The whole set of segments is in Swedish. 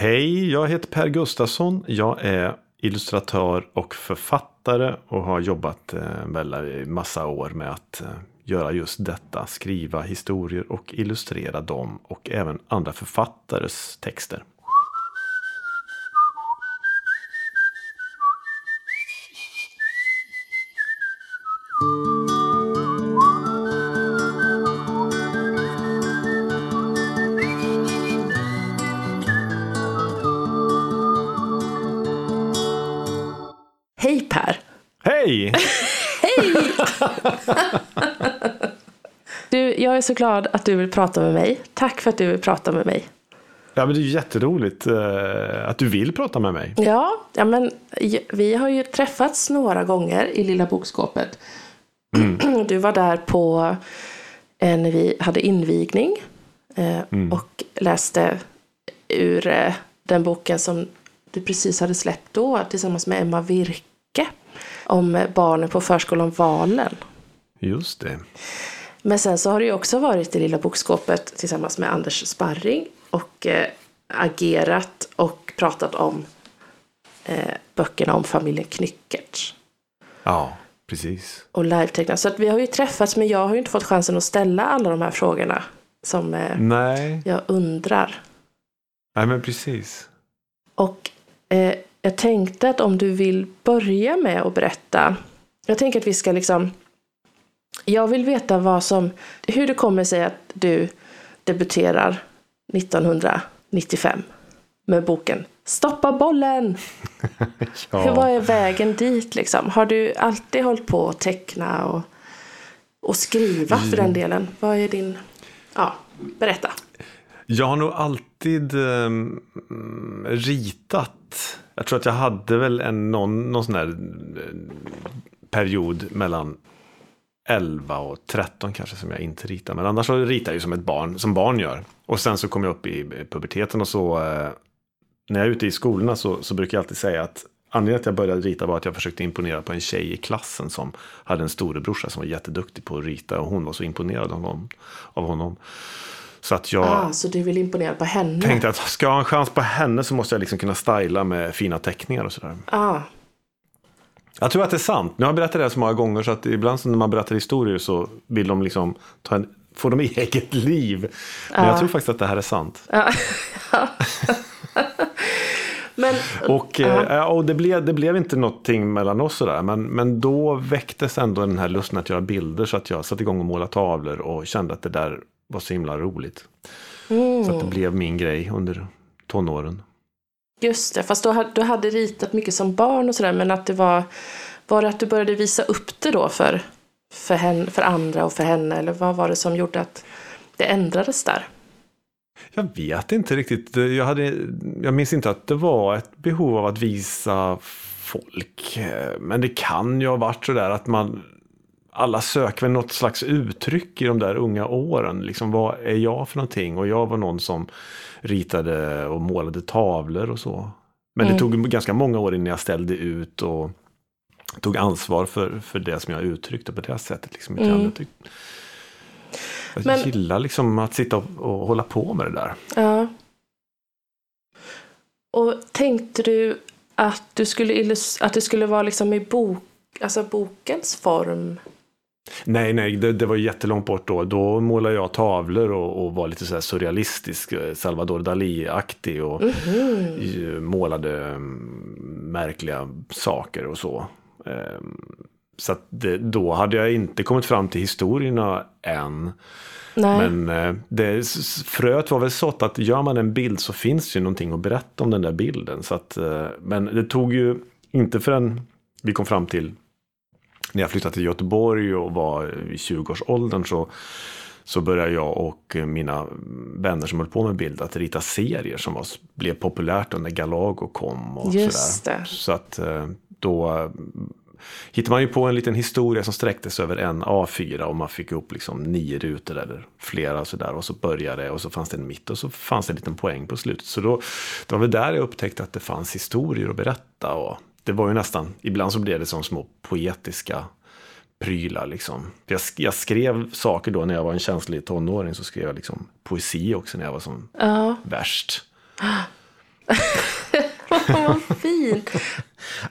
Hej, jag heter Per Gustafsson. Jag är illustratör och författare och har jobbat en väl massa år med att eh, göra just detta. Skriva historier och illustrera dem och även andra författares texter. Är så glad att du vill prata med mig. Tack för att du vill prata med mig. Ja, men det är jätteroligt eh, att du vill prata med mig. Ja, ja men vi har ju träffats några gånger i Lilla Bokskåpet. Du var där på eh, när vi hade invigning eh, och läste ur eh, den boken som du precis hade släppt då tillsammans med Emma Virke om barnen på förskolan Valen. Just det. Men sen så har du ju också varit i Lilla Bokskåpet tillsammans med Anders Sparring och eh, agerat och pratat om eh, böckerna om familjen Knyckert Ja, precis. och livetecknat. Så att vi har ju träffats men jag har ju inte fått chansen att ställa alla de här frågorna som eh, Nej, jag undrar. nej men precis. Och eh, jag tänkte att om du vill börja med att berätta. Jag tänker att vi ska liksom. Jag vill veta vad som, hur det kommer sig att du debuterar 1995 med boken Stoppa bollen! Hur var är vägen dit liksom? Har du alltid hållit på att teckna och, och skriva för den delen? Vad är din, ja, berätta. Jag har nog alltid ehm, ritat. Jag tror att jag hade väl en, någon, någon sån här eh, period mellan 11 och 13 kanske som jag inte ritar. Men annars så ritar jag ju som ett barn, som barn gör. Och sen så kom jag upp i puberteten och så eh, när jag är ute i skolorna så, så brukar jag alltid säga att anledningen till att jag började rita var att jag försökte imponera på en tjej i klassen som hade en storebrorsa som var jätteduktig på att rita och hon var så imponerad av honom. Av honom. Så att jag Ah, så du vill imponera på henne? tänkte att ska jag ha en chans på henne så måste jag liksom kunna styla med fina teckningar och sådär. Ah, Jag tror att det är sant. Nu har jag berättat det här så många gånger så att ibland när man berättar historier så vill de liksom ta en, få dem i eget liv. Men jag tror faktiskt att det här är sant. men Och, ja, och det, blev, det blev inte någonting mellan oss sådär. Men, men då väcktes ändå den här lusten att göra bilder så att jag satte igång och måla tavlor och kände att det där var så himla roligt. Så att det blev min grej under tonåren just det, fast du hade, du hade ritat mycket som barn och sådär, men att det var, var det att du började visa upp det då för, för, henne, för andra och för henne, eller vad var det som gjorde att det ändrades där? Jag vet inte riktigt. Jag, hade, jag minns inte att det var ett behov av att visa folk. Eh, men det kan ju ha varit så där att man alla söker väl något slags uttryck i de där unga åren. Liksom, vad är jag för någonting? Och jag var någon som ritade och målade tavlor och så. Men det tog ganska många år innan jag ställde ut och tog ansvar för, för det som jag uttryckte på det sättet. Liksom. Utan Jag, tyck, jag Men- gillar liksom att sitta och, och hålla på med det där. Ja. Och tänkte du att, du skulle att det skulle vara liksom i bok, alltså bokens form? Nej, nej, det, det var ju jättelångt bort då. Då målade jag tavlor och, och var lite så surrealistisk, eh, Salvador Dalí-aktig och målade mm, märkliga saker och så. Ehm, Så det, då hade jag inte kommit fram till historierna än. Nej. Men eh, det, fröet var väl sått att gör man en bild så finns ju någonting att berätta om den där bilden. Så att, eh, men det tog ju inte förrän vi kom fram till när jag flyttade till Göteborg och var i 20-årsåldern så, så började jag och mina vänner som höll på med bild att rita serier som var, blev populärt när Galago kom. Och Just sådär. det. Så att eh, då eh, hittade man ju på en liten historia som sträcktes över en A4 och man fick upp liksom nio rutor eller flera och sådär. Och så började det och så fanns det en mitt och så fanns det en liten poäng på slutet. Så då, det var väl där jag upptäckte att det fanns historier att berätta. Och det var ju nästan, ibland så blev det som små poetiska prylar liksom. Jag, jag skrev saker då när jag var en känslig tonåring så skrev jag liksom poesi också när jag var som Ja. värst. Vad fint.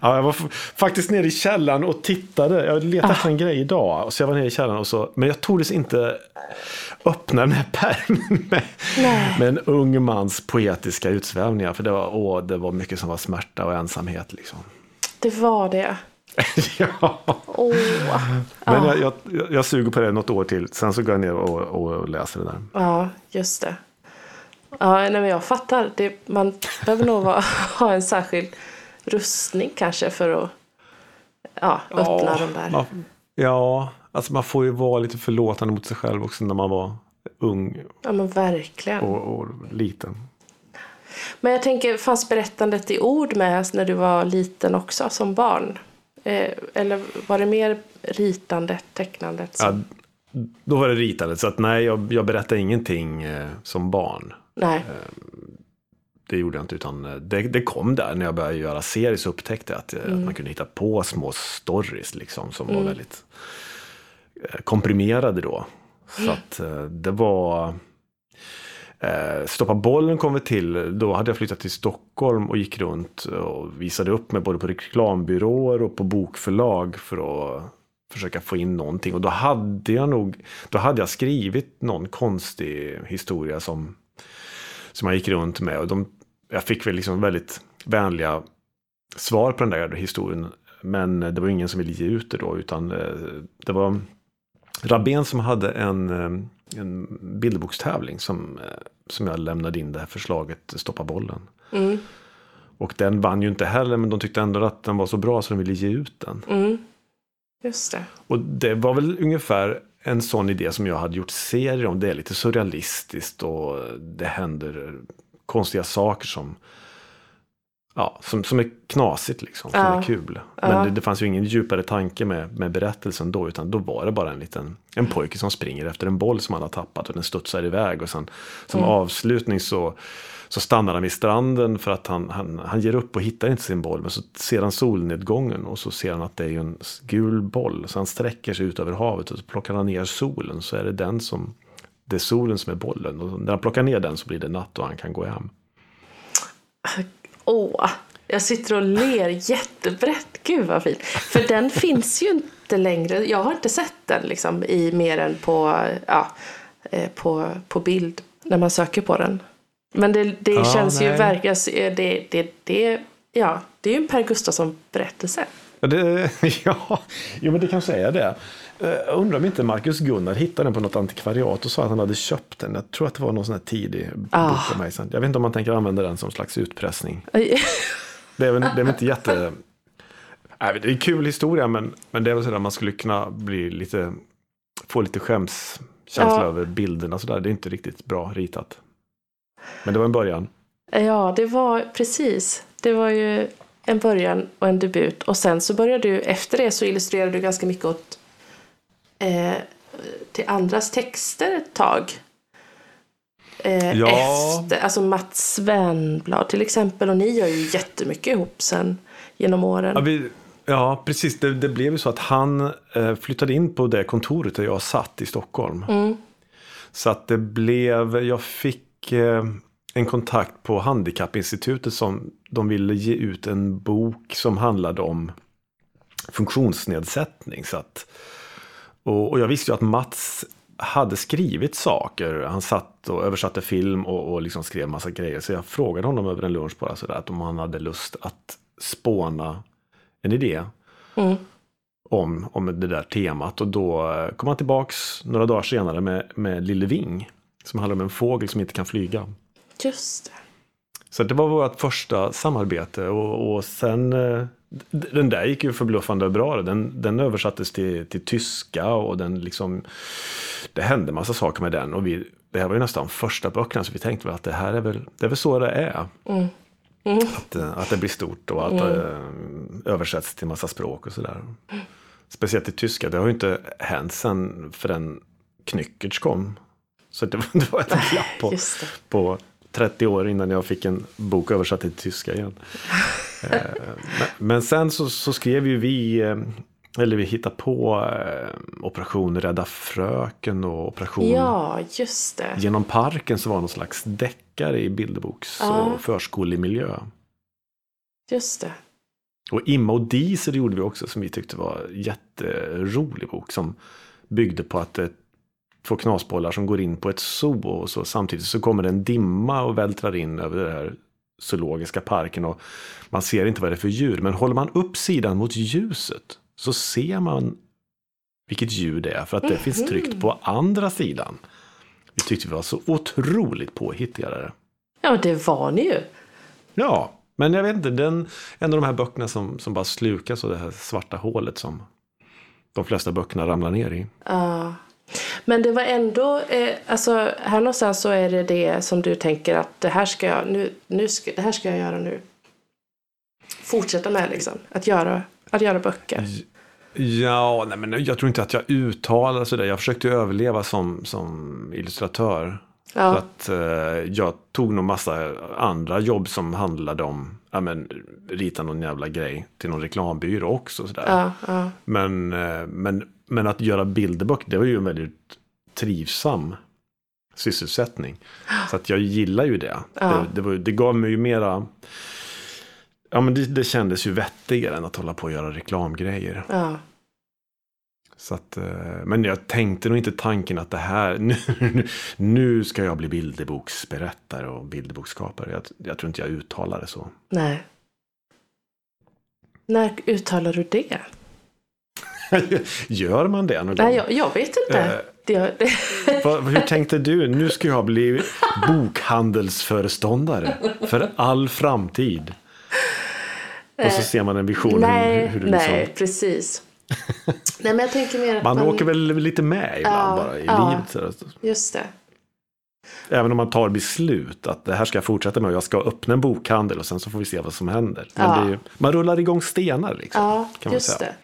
Ja, jag var faktiskt nere i källaren och tittade. Jag letade efter en grej idag. Så jag var nere i källaren och så. Men jag tordes inte öppna den här pärmen med, med en ung mans poetiska utsvävningar. För det var, åh, det var mycket som var smärta och ensamhet. Liksom. Det var det. ja. Åh. Men jag, jag, jag suger på det något år till. Sen så går jag ner och, och läser det där. Ja, just det. Ja, nej, men jag fattar. Det, man behöver nog vara, ha en särskild rustning kanske för att ja, öppna Ja, de där. Man, ja, alltså man får ju vara lite förlåtande mot sig själv också när man var ung Ja, men verkligen. och, och liten. Men jag tänker, fanns berättandet i ord med när du var liten också, som barn? Eh, eller var det mer ritandet, tecknandet? Ja, Som... då var det ritandet, så att nej, jag, jag berättade ingenting eh, som barn. Nej. Det gjorde jag inte, utan eh, det, det kom där när jag började göra serier så upptäckte jag att, eh, att man kunde hitta på små stories liksom, som var väldigt eh, komprimerade då. Så att eh, det var... Eh, Stoppa bollen kom vi till, då hade jag flyttat till Stockholm och gick runt och visade upp mig både på reklambyråer och på bokförlag för att försöka få in någonting. Och då hade jag nog, då hade jag skrivit någon konstig historia som, som jag gick runt med. Och de, jag fick väl liksom väldigt vänliga svar på den där historien. Men det var ingen som ville ge ut det då, utan eh, det var Rabén som hade en, eh, en bilderbokstävling som, eh, som jag lämnade in det här förslaget Stoppa bollen. Mm. Och den vann ju inte heller, men de tyckte ändå att den var så bra så de ville ge ut den. Mm. Just det. Och det var väl ungefär en sån idé som jag hade gjort serier om. Det är lite surrealistiskt och det händer konstiga saker som, ja, som, som är knasigt liksom, som Ja. är kul. Ja. Men det, det fanns ju ingen djupare tanke med, med berättelsen då, utan då var det bara en liten en pojke som springer efter en boll som han har tappat och den studsar iväg. Och sen som Mm. avslutning så, så stannar han vid stranden för att han, han, han ger upp och hittar inte sin boll. Men så ser han solnedgången och så ser han att det är en gul boll. Så han sträcker sig ut över havet och så plockar han ner solen så är det den som det är solen som är bollen. Och när han plockar ner den så blir det natt och han kan gå hem. Åh, jag sitter och ler jättebrett. Gud vad fint. För den finns ju inte längre. Jag har inte sett den liksom i mer än på, ja, eh, på, på bild när man söker på den. Men det, det Ja, känns ju nej. verkligen, det, det, det, ja, det är ju en Per Gustafsson-berättelse. Ja, det, ja, jo, men det kanske är det. Eh, Jag undrar om inte Marcus Gunnar hittade den på något antikvariat och sa att han hade köpt den. Jag tror att det var någon sån här tidig Ah. bok av mig. sen. Jag vet inte om man tänker använda den som slags utpressning. Det är väl, det är väl inte jätte... Nej, det är en kul historia men, men det är väl så att man skulle kunna bli lite... Få lite skämskänsla Ja. över bilderna sådär. Det är inte riktigt bra ritat. Men det var en början. Ja, det var precis. Det var ju en början och en debut. Och sen så började du, efter det så illustrerade du ganska mycket åt eh, till andras texter ett tag. Eh, Ja. Efter, alltså Mats Svenblad till exempel. Och ni gör ju jättemycket ihop sen genom åren. Ja, vi, ja precis. Det, det blev ju så att han eh, flyttade in på det kontoret där jag satt i Stockholm. Mm. Så att det blev, jag fick eh, en kontakt på Handikappinstitutet som de ville ge ut en bok som handlade om funktionsnedsättning. Så att, och, och jag visste ju att Mats hade skrivit saker. Han satt och översatte film och, och liksom skrev massa grejer. Så jag frågade honom över en lunch bara sådär att om han hade lust att spåna en idé Mm. om, om det där temat. Och då eh, kom han tillbaks några dagar senare med, med Lille Ving. Som handlar om en fågel som inte kan flyga. Just det. Så det var vårt första samarbete och, och sen eh, den där gick ju förbluffande bra. Den, den översattes till, till tyska och den liksom det hände massa saker med den. Och vi, det här var ju nästan första böckerna så vi tänkte väl att det här är väl, det är väl så det är. Mm. Att, eh, att det blir stort och att det översätts till massa språk och sådär. Speciellt till tyska, det har ju inte hänt sen förrän Knyckertz kom. Så det, var- det var ett glapp på, på 30 år innan jag fick en bok översatt till tyska igen. Eh, men, sen så, så skrev ju vi, eh, eller vi hittade på eh, Operation Rädda Fröken och Operation Ja, just det. Genom parken så var någon slags deckare i bilderboks Ja. och förskolemiljö. Just det. Och Imma och Diesel gjorde vi också som vi tyckte var en jätterolig bok. Som byggde på att det är två knasbollar som går in på ett zoo. Och så, samtidigt så kommer det en dimma och vältrar in över den här zoologiska parken. Och man ser inte vad det är för djur. Men håller man upp sidan mot ljuset så ser man vilket djur det är. För att det finns tryckt på andra sidan. Vi tyckte vi var så otroligt påhittiga där. Ja, det var ni ju. Ja, men jag vet inte, den, en av de här böckerna som, som bara slukas av det här svarta hålet som de flesta böckerna ramlar ner i. Ja. Men det var ändå, eh, alltså här någonstans så är det det som du tänker att det här ska jag, nu, nu ska, det här ska jag göra nu. Fortsätta med liksom, att göra, att göra böcker. Ja, nej, men jag tror inte att jag uttalar sådär. Jag försökte överleva som, som illustratör. Ja. Så att eh, jag tog nog massa andra jobb som handlade om ja, men, rita någon jävla grej till någon reklambyrå också. Sådär. Ja, ja. Men, eh, men, men att göra bilderböcker, det var ju en väldigt trivsam sysselsättning. Så att jag gillar ju det. Ja. Det, det, var, det gav mig ju mera... Ja, men det, det kändes ju vettigare än att hålla på och göra reklamgrejer. ja. Så att, eh, men jag tänkte nog inte tanken att det här, nu, nu, ska jag bli bilderboksberättare och bilderboksskapare. Jag, jag tror inte jag uttalar det så. Nej. När uttalar du det? Gör man det någon? Nej, jag, jag vet inte. Eh. Det, det, Vad- hur tänkte du? Nu ska jag bli bokhandelsföreståndare för all framtid. Och så ser man en vision. hur- nej, hur, du nej, liksom, precis. nej, men jag tänker mer att man, man... åker väl lite med ibland Ja, bara i ja. livet. Just det. Även om man tar beslut att det här ska jag fortsätta med och jag ska öppna en bokhandel och sen så får vi se vad som händer. Men Ja. ju, man rullar igång stenar liksom. Ja, kan man just säga. det.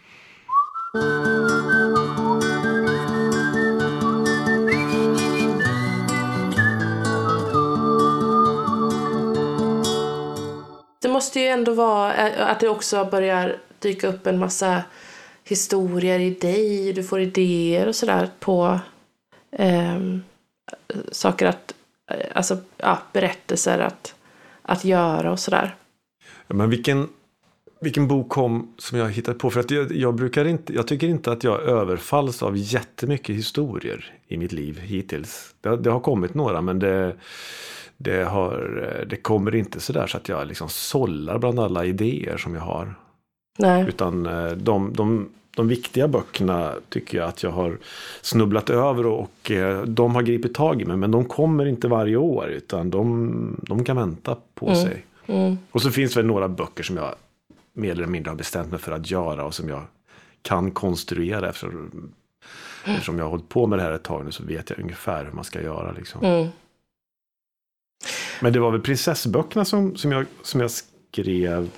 Det måste ju ändå vara eh, att det också börjar dyka upp en massa historier i dig. Du får idéer och sådär på eh, saker att, eh, alltså ja, berättelser att, att göra och sådär. Men vilken, vilken bok kom som jag hittade på? För att jag, jag, brukar inte, jag tycker inte att jag överfalls av jättemycket historier i mitt liv hittills. Det, det har kommit några men det, det, har, det kommer inte sådär så att jag liksom sållar bland alla idéer som jag har. Nej. Utan eh, de, de, de viktiga böckerna tycker jag att jag har snubblat över och, och eh, de har gripit tag i mig. Men de kommer inte varje år utan de, de kan vänta på sig. Mm. Och så finns det väl några böcker som jag mer eller mindre har bestämt mig för att göra och som jag kan konstruera eftersom, eftersom jag har hållit på med det här ett tag nu så vet jag ungefär hur man ska göra. Liksom. Mm. Men det var väl prinsessböckerna som, som, jag, som jag skrev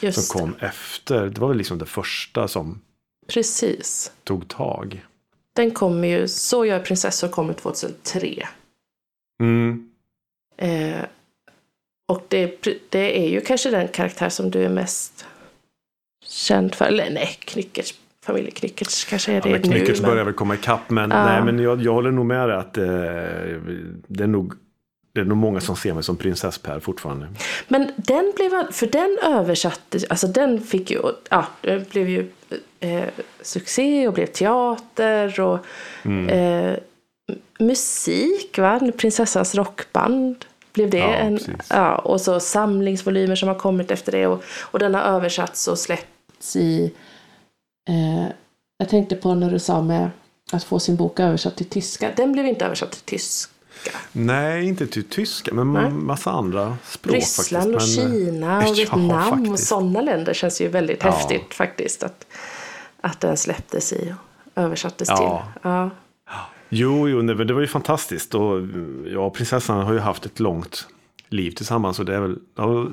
Just som kom efter. Det var väl liksom det första som Precis. tog tag. Den kommer ju, Så gör prinsessor kommer 2003. Mm. Eh, och det, det är ju kanske den karaktär som du är mest känd för. Eller nej, Knyckertz, familjen Knyckertz kanske är Ja, det men Knyckertz nu. börjar väl komma ikapp men, Ja. nej, men jag, jag håller nog med dig att eh, det, är nog, det är nog många som ser mig som prinsesspär fortfarande. Men den blev, för den översattes, alltså den fick ju, ja, det blev ju eh, succé och blev teater och Mm. eh, musik, va? Prinsessans rockband. Blev det Ja, en, precis. ja, och så samlingsvolymer som har kommit efter det och, och den har översatts och släppts i, eh, jag tänkte på när du sa med att få sin bok översatt till tyska. Den blev inte översatt till tyska. Nej, inte till tyska men Nej. massa andra språk Ryssland och faktiskt. men, eh, Kina och ja, Vietnam och sådana länder känns ju väldigt Ja. häftigt faktiskt. Att, att den släpptes i och översattes Ja. till. Ja. Jo, jo det var ju fantastiskt. Och ja, prinsessan har ju haft ett långt liv tillsammans. Och det, är väl,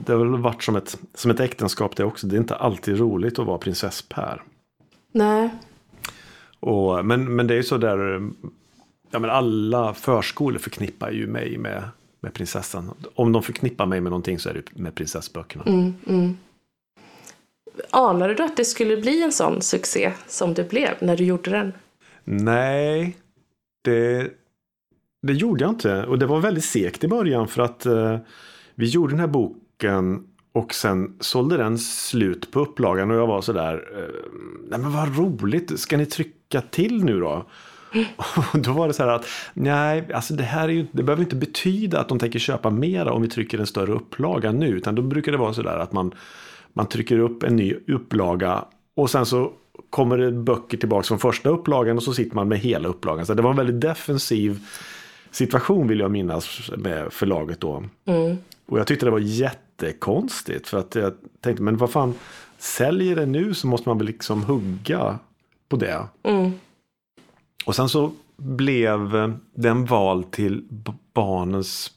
det har väl varit som ett, som ett äktenskap det också. Det är inte alltid roligt att vara prinsesspär. Nej, Och, men, men det är ju så där, ja men alla förskolor förknippar ju mig med, med prinsessan. Om de förknippar mig med någonting så är det med prinsessböckerna. Mm. anade du att det skulle bli en sån succé som det blev när du gjorde den? Nej, det, det gjorde jag inte. Och det var väldigt segt i början för att eh, vi gjorde den här boken Och sen sålde den slut på upplagan och jag var sådär, eh, nej men vad roligt, ska ni trycka till nu då? Och då var det så här att, nej, alltså det här är ju, det behöver inte betyda att de tänker köpa mera om vi trycker en större upplaga nu, utan då brukar det vara så där att man, man trycker upp en ny upplaga och sen så kommer det böcker tillbaka från första upplagan och så sitter man med hela upplagan. Så det var en väldigt defensiv situation vill jag minnas med förlaget då. Mm. Och jag tyckte det var jättekonstigt för att jag tänkte, men vad fan, säljer det nu så måste man väl liksom hugga på det. Mm. Och sen så blev den vald till barnens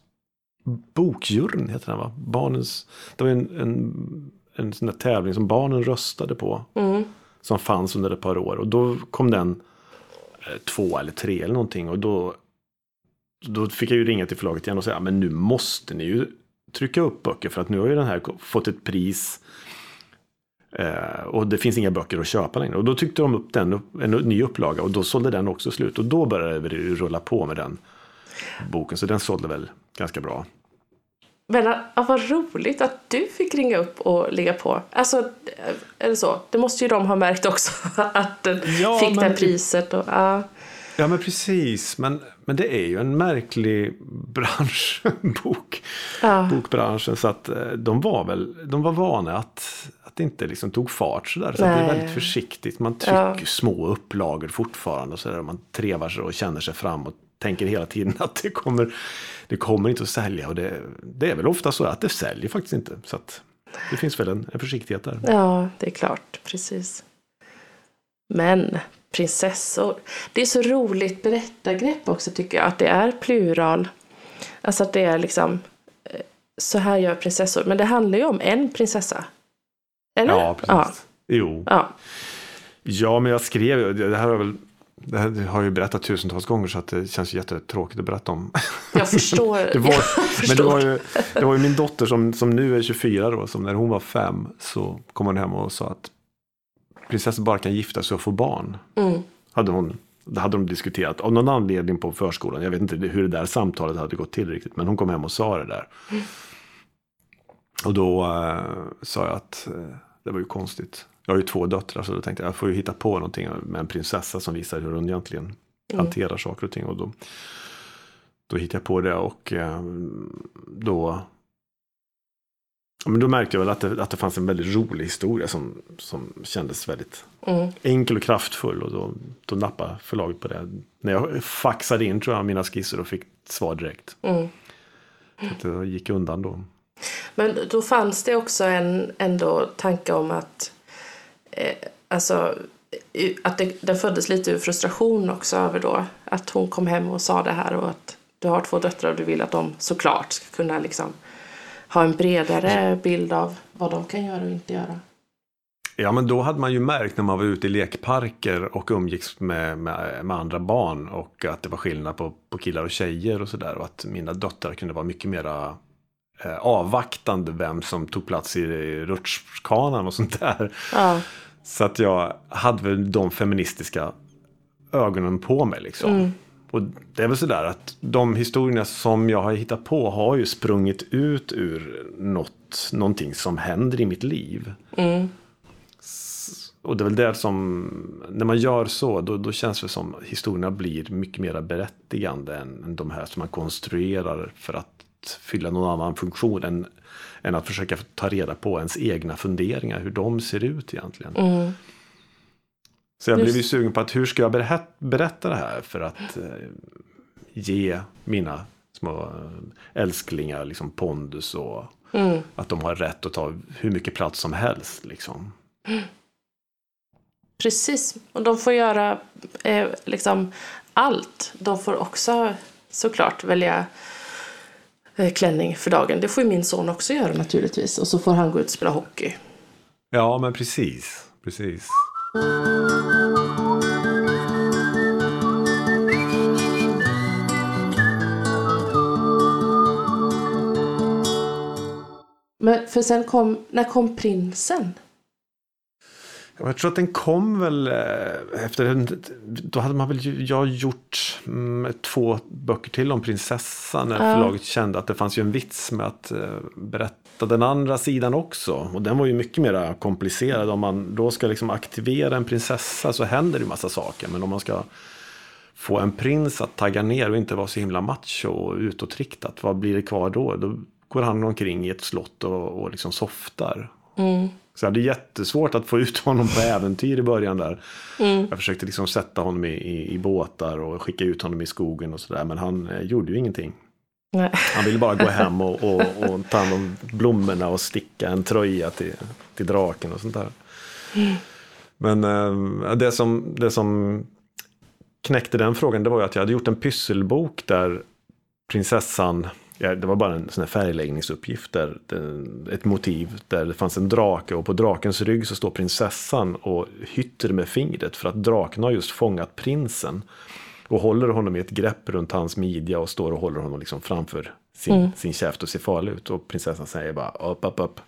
bokjuryn, heter den va? Barnens, det var en, en, en sån där tävling som barnen röstade på. Mm. Som fanns under ett par år. Och då kom den eh, två eller tre eller någonting. Och då, då fick jag ju ringa till förlaget igen och säga, men nu måste ni ju trycka upp böcker för att nu har ju den här fått ett pris. Eh, och det finns inga böcker att köpa längre. Och då tyckte de upp den, en ny upplaga och då sålde den också slut. Och då började det rulla på med den boken. Så den sålde väl ganska bra. Men ja, vad roligt att du fick ringa upp och ligga på. Alltså, är det så? Det måste ju de ha märkt också, att den Ja, fick det men- här priset. Och, ja. Ja men precis, men, men det är ju en märklig bransch, bok, Ja. bokbranschen. Så att eh, de var väl, de var vana att, att det inte liksom tog fart sådär. Så att det är väldigt försiktigt. Man trycker Ja. små upplagor fortfarande och sådär. Man trevar sig och känner sig fram och tänker hela tiden att det kommer, det kommer inte att sälja. Och det, det är väl ofta så att det säljer faktiskt inte. Så att det finns väl en, en försiktighet där. ja, det är klart. Precis. Men prinsessor. Det är så roligt berättargrepp också tycker jag. Att det är plural. Alltså att det är liksom eh, så här gör prinsessor. Men det handlar ju om en prinsessa. Eller? Ja, precis. Jo. Ja. Ja, men jag skrev det här har väl det här har jag ju berättat tusentals gånger så att det känns jättetråkigt att berätta om. Jag förstår. Det var, jag men det förstår. var, ju, det var ju min dotter som, som nu är 24 då, som när hon var fem så kom hon hem och sa att prinsessor bara kan gifta sig och få barn. Mm. Hade hon, det hade de diskuterat av någon anledning på förskolan. Jag vet inte hur det där samtalet hade gått till riktigt, men hon kom hem och sa det där. Och då eh, sa jag att eh, det var ju konstigt. Jag har ju två döttrar så då tänkte jag jag får ju hitta på någonting med en prinsessa som visar hur hon egentligen hanterar saker och ting. Och då, då hittade jag på det och eh, då ja, men då märkte jag väl att det, att det fanns en väldigt rolig historia som, som kändes väldigt Mm. enkel och kraftfull. Och då, då nappade förlaget på det. När jag faxade in tror jag mina skisser och fick svar direkt. Mm. Så det gick undan då. Men då fanns det också en ändå tanke om att eh, alltså att det, det föddes lite ur frustration också över då att hon kom hem och sa det här och att du har två döttrar och du vill att de såklart ska kunna liksom ha en bredare bild av vad de kan göra och inte göra. Ja men då hade man ju märkt när man var ute i lekparker och umgicks med, med, med andra barn och att det var skillnad på, på killar och tjejer och sådär. Och att mina döttrar kunde vara mycket mera eh, avvaktande vem som tog plats i rutschkanan och sånt där. Ja, Så att jag hade väl de feministiska ögonen på mig liksom. Mm. Och det är väl sådär att de historierna som jag har hittat på har ju sprungit ut ur något, någonting som händer i mitt liv. mm, Och det är väl det som, när man gör så, då, då känns det som historierna blir mycket mer berättigande än, än de här som man konstruerar för att fylla någon annan funktion än, än att försöka ta reda på ens egna funderingar, hur de ser ut egentligen. mm, Så jag Just- blev ju sugen på att hur ska jag berätta, berätta det här för att eh, ge mina små eh, älsklingar liksom pondus och mm. att de har rätt att ta hur mycket plats som helst. Liksom. Precis, och de får göra eh, liksom allt. De får också såklart välja eh, klänning för dagen. Det får ju min son också göra naturligtvis. Och så får han gå ut och spela hockey. Ja, men precis. precis. Men för sen kom, när kom prinsen? Jag tror att den kom väl eh, efter, då hade man väl jag gjort mm, två böcker till om prinsessan när ja. förlaget kände att det fanns ju en vits med att uh, berätta den andra sidan också. Och den var ju mycket mer komplicerad. Om man då ska liksom aktivera en prinsessa så händer det ju massa saker. Men om man ska få en prins att tagga ner och inte vara så himla macho och utåtriktat, vad blir det kvar då? Då går han omkring i ett slott och, och liksom softar. Mm. Så jag hade jättesvårt att få ut honom på äventyr i början där. Mm. Jag försökte liksom sätta honom i, i, i, båtar och skicka ut honom i skogen och sådär. Men han eh, gjorde ju ingenting. Nej. Han ville bara gå hem och, och, och, ta hand om blommorna och sticka en tröja till, till draken och sånt där. Men eh, det, som, det som knäckte den frågan det var ju att jag hade gjort en pysselbok där prinsessan Ja, det var bara en sån här färgläggningsuppgift. Där, ett motiv där det fanns en drake och på drakens rygg så står prinsessan och hytter med fingret för att draken har just fångat prinsen. Och håller honom i ett grepp runt hans midja och står och håller honom liksom framför sin, mm. sin käft och ser farlig ut. Och prinsessan säger bara upp, upp, upp.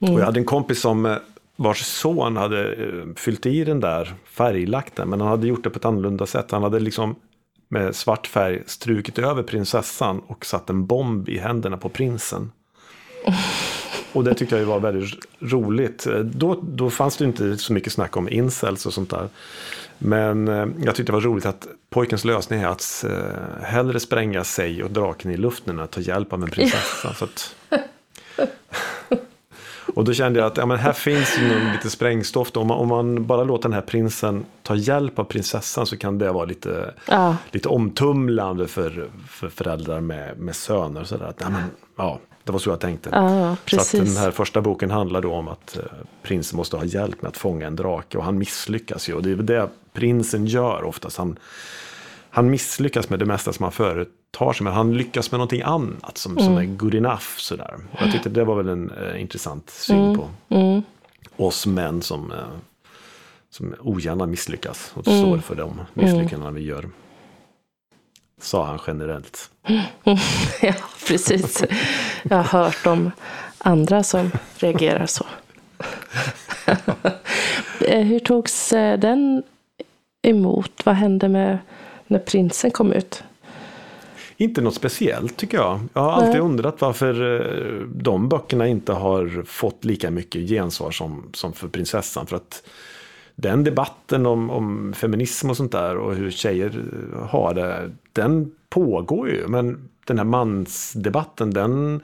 Mm. Och jag hade en kompis som eh, vars son hade eh, fyllt i den där, färglagt den, men han hade gjort det på ett annorlunda sätt. Han hade liksom med svart färg strukit över prinsessan och satt en bomb i händerna på prinsen. Och det tyckte jag var väldigt roligt. Då, då fanns det inte så mycket snack om incels och sånt där. Men eh, jag tyckte det var roligt att pojkens lösning är att eh, hellre spränga sig och draken i luften än att ta hjälp av en prinsessa. så att, och då kände jag att ja, men här finns ju lite sprängstoff. Om man, om man bara låter den här prinsen ta hjälp av prinsessan så kan det vara lite, ja. lite omtumlande för, för föräldrar med, med söner. Så där. ja, men, ja, det var så jag tänkte. Ja, så att den här första boken handlar då om att uh, prinsen måste ha hjälp med att fånga en drake. Och han misslyckas ju. Och det är det prinsen gör oftast. Han, han misslyckas med det mesta som han företar sig, men han lyckas med någonting annat som, mm. som är good enough. Sådär. Jag tyckte det var väl en eh, intressant syn mm. på mm. oss män som, eh, som ogärna misslyckas och mm. står för de misslyckandena vi gör. Sa han generellt. ja, precis. Jag har hört om andra som reagerar så. Eh, hur togs eh, den emot? Vad hände med när prinsen kom ut? Inte något speciellt tycker jag. Jag har alltid Nej. undrat varför eh, de böckerna inte har fått lika mycket gensvar som, som för prinsessan. För att den debatten om, om feminism och sånt där och hur tjejer har det, den pågår ju. Men den här mansdebatten, den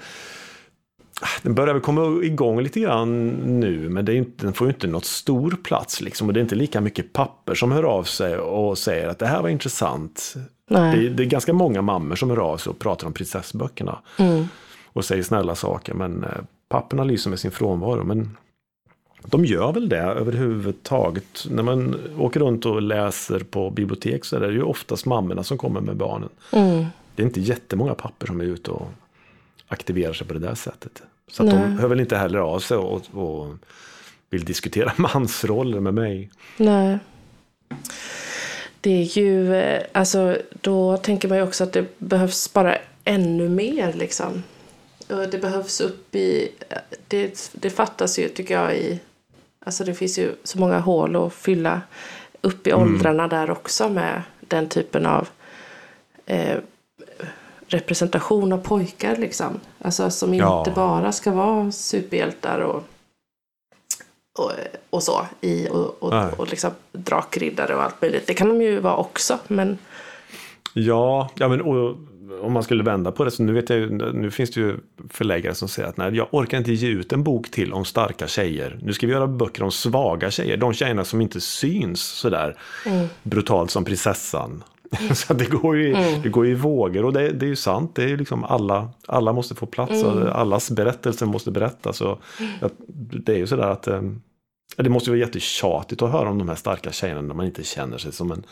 den börjar väl komma igång lite grann nu, men det är inte, den får ju inte något stor plats. Liksom, och det är inte lika mycket papper som hör av sig och säger att det här var intressant. Det är, det, är ganska många mammor som hör av sig och pratar om prinsessböckerna. Mm. Och säger snälla saker, men eh, papperna lyser med sin frånvaro. Men de gör väl det överhuvudtaget. När man åker runt och läser på bibliotek så är det ju oftast mammorna som kommer med barnen. Mm. Det är inte jättemånga papper som är ute och aktiverar sig på det där sättet. Så att de hör väl inte heller av sig och, och vill diskutera mansroller med mig. Nej. Det är ju, eh, alltså då tänker man ju också att det behövs bara ännu mer liksom. Det behövs upp i, det, det fattas ju tycker jag i, alltså det finns ju så många hål att fylla upp i mm. åldrarna där också med den typen av eh, representation av pojkar liksom. Alltså som inte ja. bara ska vara superhjältar och, och, och så. I, och, och, och liksom drakriddare och allt möjligt. Det kan de ju vara också. Men... Ja, ja men och, om man skulle vända på det, så nu vet jag nu finns det ju förläggare som säger att nej, jag orkar inte ge ut en bok till om starka tjejer. Nu ska vi göra böcker om svaga tjejer, de tjejerna som inte syns sådär mm. brutalt som prinsessan. så det går ju, mm. det går ju i vågor och det, det är ju sant. Det är liksom alla, alla måste få plats. Mm. Allas berättelser måste berättas. Och det är ju sådär att eh, det måste vara jättetjatigt att höra om de här starka tjejerna när man inte känner sig som en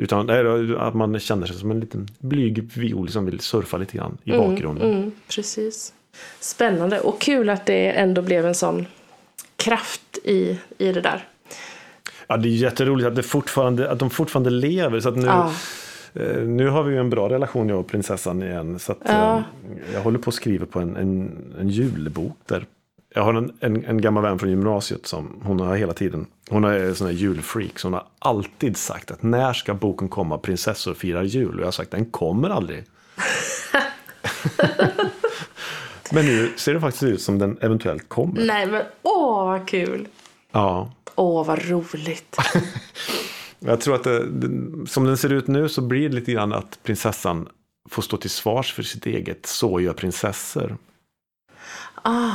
utan att man känner sig som en liten blyg viol som vill surfa lite grann i mm, bakgrunden. Mm, precis. Spännande och kul att det ändå blev en sån kraft i, i det där. Ja, det är jätteroligt att, det fortfarande, att de fortfarande lever. Så att nu, ja. eh, nu har vi ju en bra relation jag och prinsessan igen. Så att, ja. eh, jag håller på att skriva på en, en, en julbok där jag har en, en, en, gammal vän från gymnasiet som hon har hela tiden, hon är en sån här julfreak, så hon har alltid sagt att när ska boken komma, Prinsessor firar jul? Och jag har sagt den kommer aldrig. men nu ser det faktiskt ut som den eventuellt kommer. Nej men åh vad kul! Ja. Åh vad roligt. jag tror att det, som den ser ut nu så blir det lite grann att prinsessan får stå till svars för sitt eget så gör prinsessor. Ah.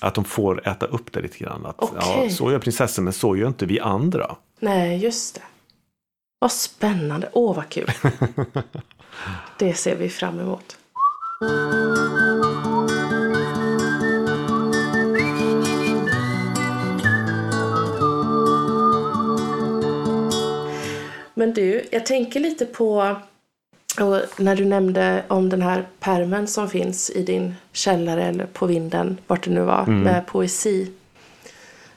Att de får äta upp det lite grann. Att, okay. ja, så gör prinsessan men så gör inte vi andra. Nej, just det. Vad spännande. Åh, vad kul. det ser vi fram emot. Men du, jag tänker lite på när du nämnde om den här permen som finns i din källare eller på vinden, vart det nu var, mm. med poesi.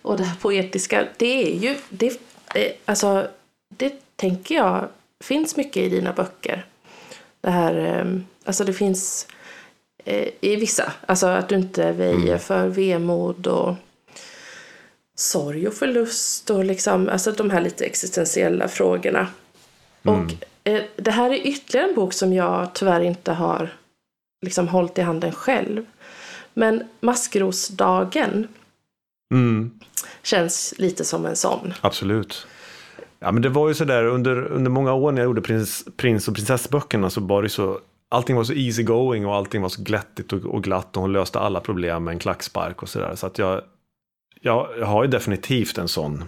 Och det här poetiska, det är ju, det, alltså, det tänker jag finns mycket i dina böcker. Det här, ehm, alltså det finns eh, i vissa, alltså att du inte väjer mm. för vemod och sorg och förlust och liksom, alltså de här lite existentiella frågorna. Mm. Och Eh, det här är ytterligare en bok som jag tyvärr inte har liksom hållit i handen själv. Men Maskrosdagen mm. känns lite som en sån. Absolut. Ja, men det var ju sådär under, under många år när jag gjorde prins, prins och prinsessböckerna så var det så Allting var så easy going och allting var så glättigt och, och glatt och hon löste alla problem med en klackspark och sådär. Så att jag, jag, jag har ju definitivt en sån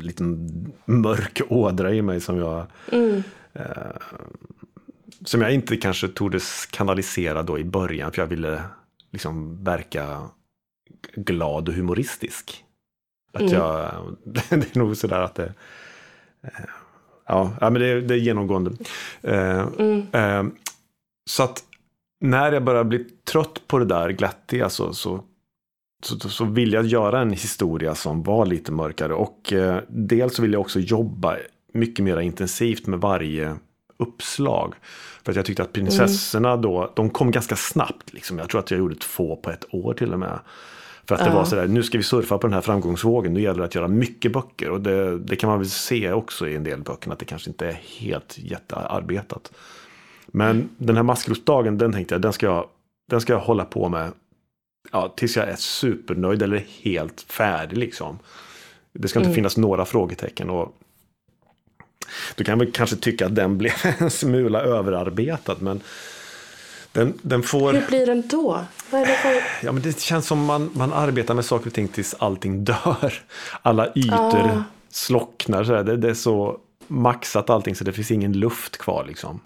liten mörk ådra i mig som jag mm. eh, som jag inte kanske tordes kanalisera då i början för jag ville liksom verka glad och humoristisk. Att mm. jag, det är nog sådär att det, eh, ja, men det, det är genomgående. Eh, mm. eh, så att när jag börjar bli trött på det där glättiga så, så så, så vill jag göra en historia som var lite mörkare. Och eh, dels så vill jag också jobba mycket mer intensivt med varje uppslag. För att jag tyckte att prinsessorna mm. då, de kom ganska snabbt. Liksom. Jag tror att jag gjorde två på ett år till och med. För att det uh. var sådär, nu ska vi surfa på den här framgångsvågen, nu gäller det att göra mycket böcker. Och det, det kan man väl se också i en del böcker, att det kanske inte är helt jättearbetat. Men mm. den här maskrosdagen, den tänkte jag, den ska jag, den ska jag hålla på med ja, tills jag är supernöjd eller helt färdig liksom. Det ska inte mm. finnas några frågetecken. Och du kan väl kanske tycka att den blev en smula överarbetad. Men den, den får... Hur blir den då? För... Ja, men det känns som man, man arbetar med saker och ting tills allting dör. Alla ytor ah. slocknar. Så det, det, är så maxat allting så det finns ingen luft kvar. Liksom.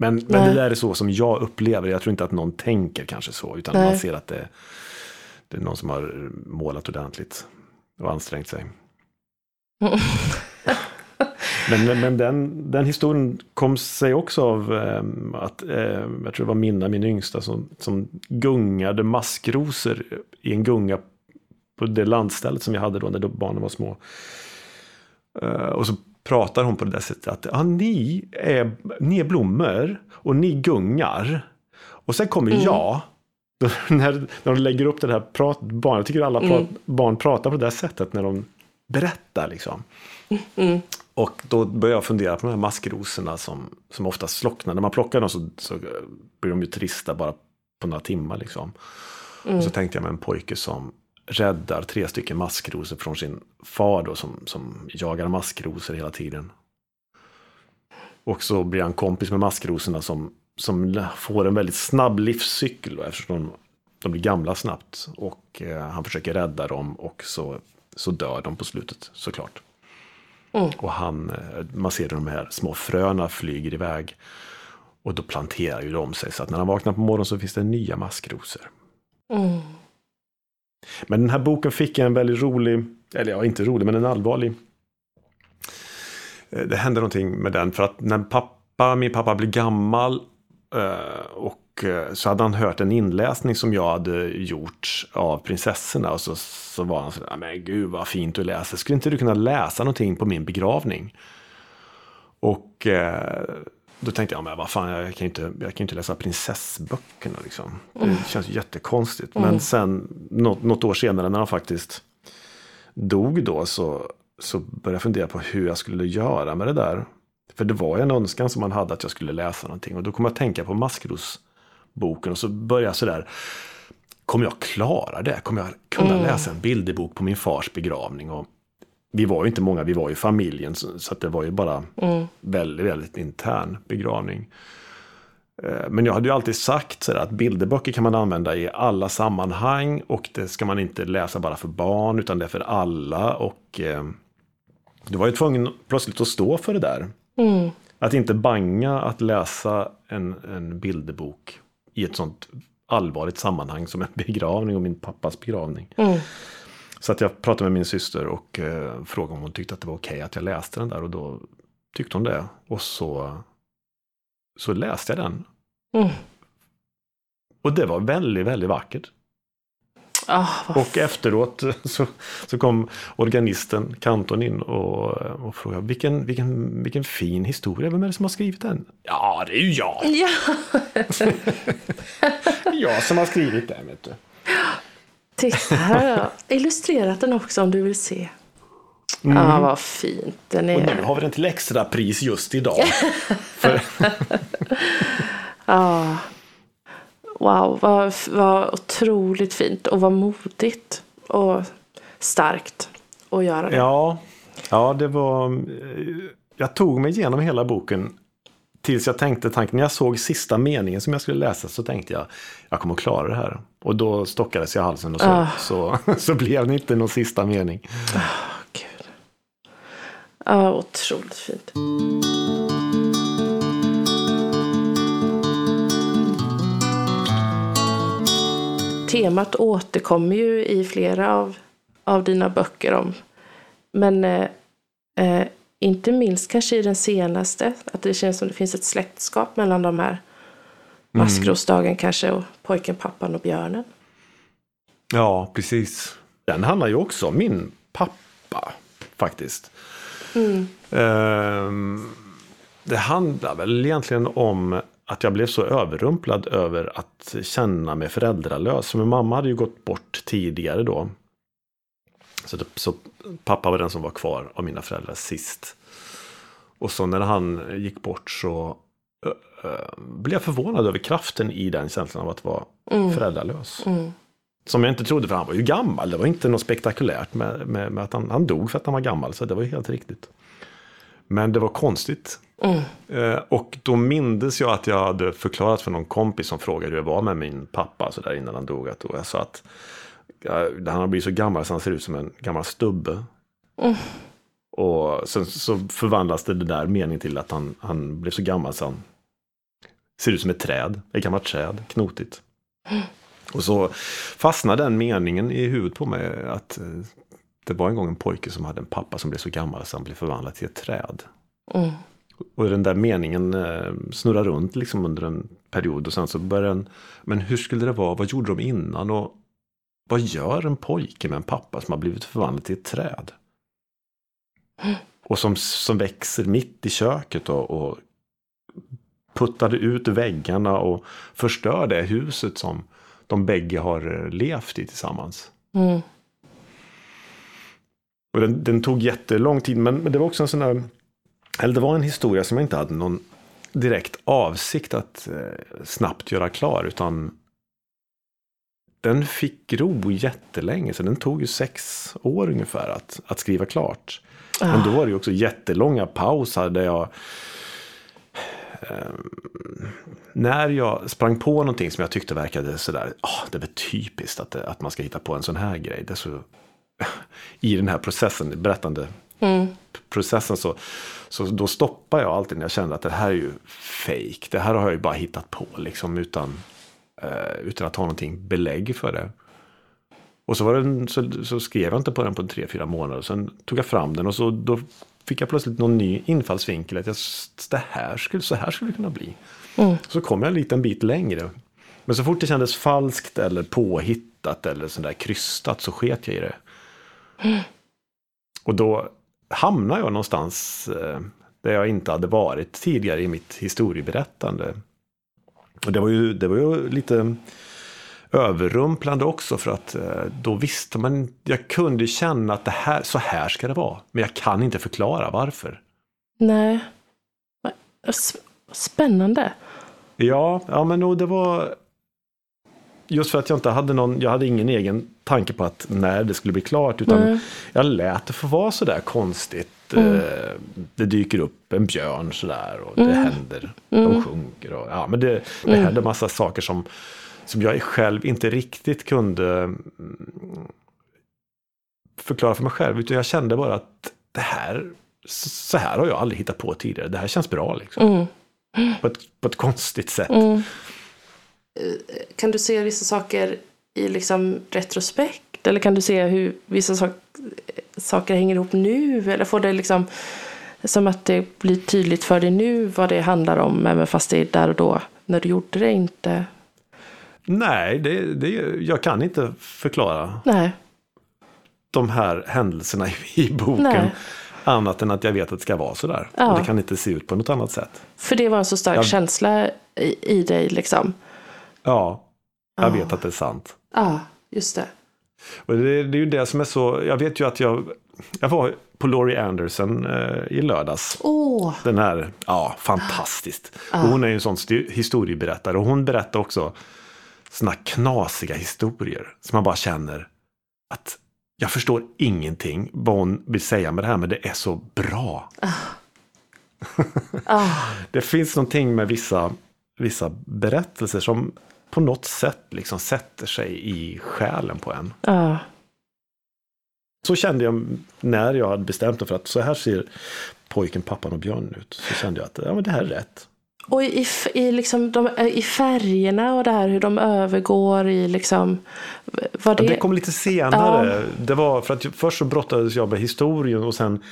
Men, men det där är så som jag upplever. Jag tror inte att någon tänker kanske så. Utan Nej. man ser att det, det är någon som har målat ordentligt och ansträngt sig. men men, men den, den historien kom sig också av eh, att, eh, jag tror det var Minna, min yngsta, som, som gungade maskrosor i en gunga på det landstället som jag hade då när barnen var små. Uh, och så pratar hon på det där sättet att ja, ni, är, ni är blommor och ni gungar. Och sen kommer mm. jag. när, när de lägger upp det här prat, barn, jag tycker alla prat, mm. barn pratar på det där sättet när de berättar liksom. Mm. Och då börjar jag fundera på de här maskrosorna som, som ofta slocknar. När man plockar dem så, så blir de ju trista bara på några timmar liksom. Och så mm. tänkte jag med en pojke som räddar tre stycken maskrosor från sin far då, som, som jagar maskrosor hela tiden. Och så blir han kompis med maskrosorna som, som får en väldigt snabb livscykel då, eftersom de, de blir gamla snabbt. Och eh, han försöker rädda dem och så, så dör de på slutet såklart. Mm. Och han, eh, man ser de här små fröna flyger iväg. Och då planterar ju de sig så att när han vaknar på morgonen så finns det nya maskrosor. Mm. Men den här boken fick en väldigt rolig, eller ja, inte rolig, men en allvarlig. Eh, det hände någonting med den för att när pappa, min pappa blev gammal eh, och eh, så hade han hört en inläsning som jag hade gjort av prinsessorna och så, så var han så där, ah, men gud vad fint du läser, skulle inte du kunna läsa någonting på min begravning? Och då tänkte jag, men vad fan, jag kan ju inte, jag kan inte läsa prinsessböckerna. Liksom. Det känns jättekonstigt. Men sen, något, något år senare när han faktiskt dog då, så, så började jag fundera på hur jag skulle göra med det där. För det var en önskan som man hade att jag skulle läsa någonting. Och då kom jag att tänka på Maskrosboken och så började jag sådär, kommer jag klara det? Kommer jag kunna läsa en bilderbok på min fars begravning? Och vi var ju inte många, vi var ju familjen, så, det var ju bara väldigt, väldigt intern begravning. Eh, Men jag hade ju alltid sagt så där, att bilderböcker kan man använda i alla sammanhang och det ska man inte läsa bara för barn utan det är för alla. Och eh, du var ju tvungen plötsligt att stå för det där. Att inte banga att läsa en, en bilderbok i ett sånt allvarligt sammanhang som en begravning och min pappas begravning. Så att jag pratade med min syster och eh, frågade om hon tyckte att det var okej att jag läste den där och då tyckte hon det. Och så, så läste jag den. Mm. Och det var väldigt, väldigt vackert. Vad Och efteråt så, så kom organisten, kantorn in och, och frågade vilken, vilken, vilken fin historia, vem är det som har skrivit den? Ja, det är ju jag! Ja, Jag som har skrivit den, vet du. titta här har jag illustrerat den också om du vill se. Ja, vad fint den Och nu är. har vi den till extra pris just idag. För, Ja. Wow, vad, vad otroligt fint och vad modigt och starkt att göra det. ja, ja, det var... Jag tog mig igenom hela boken tills jag tänkte tanken, när jag såg sista meningen som jag skulle läsa så tänkte jag, jag kommer att klara det här. Och då stockades jag halsen och så, Ah. så, så blev det inte någon sista mening. Gud. Ja, otroligt fint. Temat återkommer ju i flera av, av dina böcker om. Men eh, eh, inte minst kanske i den senaste. Att det känns som det finns ett släktskap mellan de här. Maskrosdagen kanske och pojken, pappan och björnen. Ja, precis. Den handlar ju också om min pappa, faktiskt. Ehm, det handlar väl egentligen om att jag blev så överrumplad över att känna mig föräldralös. För min mamma hade ju gått bort tidigare då. Så, det, så pappa var den som var kvar av mina föräldrar sist. Och så när han gick bort så blev förvånad över kraften i den känslan av att vara föräldralös. Som jag inte trodde, för han var ju gammal. Det var inte något spektakulärt med, med, med att han, han dog för att han var gammal. Så det var ju helt riktigt. Men det var konstigt. Eh, och då mindes jag att jag hade förklarat för någon kompis som frågade hur det var med min pappa så där innan han dog. Att, jag sa att han har blivit så gammal så han ser ut som en gammal stubbe. Och sen så förvandlas det, det där meningen till att han, han blev så gammal så han ser ut som ett träd. Ett gammalt träd, knotigt. Och så fastnade den meningen i huvudet på mig att eh, det var en gång en pojke som hade en pappa som blev så gammal så han blev förvandlad till ett träd. Mm. Och den där meningen eh, snurrar runt liksom under en period och sen så börjar den, men hur skulle det vara, vad gjorde de innan och vad gör en pojke med en pappa som har blivit förvandlad till ett träd? Och som, som växer mitt i köket och, och puttade ut väggarna och förstör det huset som de bägge har eh, levt i tillsammans. Mm. Och den, den tog jättelång tid, men, men det var också en sån där... Eller det var en historia som jag inte hade någon direkt avsikt att eh, snabbt göra klar, utan den fick gro jättelänge, så den tog ju sex år ungefär att, att skriva klart. Men då var det ju också jättelånga pauser där jag... ehm, när jag sprang på någonting som jag tyckte verkade sådär, oh, det är väl typiskt att, det, att man ska hitta på en sån här grej. Det så, I den här processen, berättande processen så, så då stoppar jag alltid när jag känner att det här är ju fake. Det här har jag ju bara hittat på liksom utan, eh, utan att ha någonting belägg för det. Och så, var den, så, så skrev jag inte på den på tre, fyra månader. Sen tog jag fram den och så då fick jag plötsligt någon ny infallsvinkel. Att jag, det här skulle, så här skulle det kunna bli. Så kom jag en liten bit längre. Men så fort det kändes falskt eller påhittat eller sådär krystat så sket jag i det. Och då hamnar jag någonstans eh, där jag inte hade varit tidigare i mitt historieberättande. Och det var ju, det var ju lite överrumplande också för att eh, då visste man, jag kunde känna att det här, så här ska det vara. Men jag kan inte förklara varför. Nej. Spännande. Ja, ja men det var just för att jag inte hade någon, jag hade ingen egen tanke på att när det skulle bli klart. Utan mm. jag lät det få vara sådär konstigt. Mm. Eh, det dyker upp en björn sådär och det mm. händer. De mm. sjunker och ja, men det, det mm. händer massa saker som, som jag själv inte riktigt kunde mm, förklara för mig själv. Utan jag kände bara att det här, så här har jag aldrig hittat på tidigare. Det här känns bra liksom. På, ett, på ett konstigt sätt. Eh, kan du se vissa saker i liksom retrospekt? Eller kan du se hur vissa sak, saker hänger ihop nu? Eller får det liksom som att det blir tydligt för dig nu vad det handlar om, även fast det är där och då, när du gjorde det inte? Nej, det, det, jag kan inte förklara Nej. de här händelserna i, boken. Nej. Annat än att jag vet att det ska vara sådär. Ja. Och det kan inte se ut på något annat sätt. För det var en så stark jag... känsla i, i dig liksom. Ja, jag vet att det är sant. Ja, just det. Och det, det, är ju det som är så, jag vet ju att jag, jag var på Laurie Anderson eh, i lördags. Oh. Den här, ja, fantastiskt. Ah. hon är ju en sån historieberättare och hon berättar också såna knasiga historier som man bara känner att jag förstår ingenting vad hon vill säga med det här men det är så bra. Ah. ah. det finns någonting med vissa, vissa berättelser som på något sätt liksom sätter sig i själen på en. Ja. Så kände jag när jag hade bestämt mig för att så här ser pojken, pappan och björnen ut. Så kände jag att ja, men det här är rätt. Och i, i, liksom de, i färgerna och det här hur de övergår i liksom... Var det... Ja, det kom lite senare. Ja. Det var för att först så brottades jag med historien och sen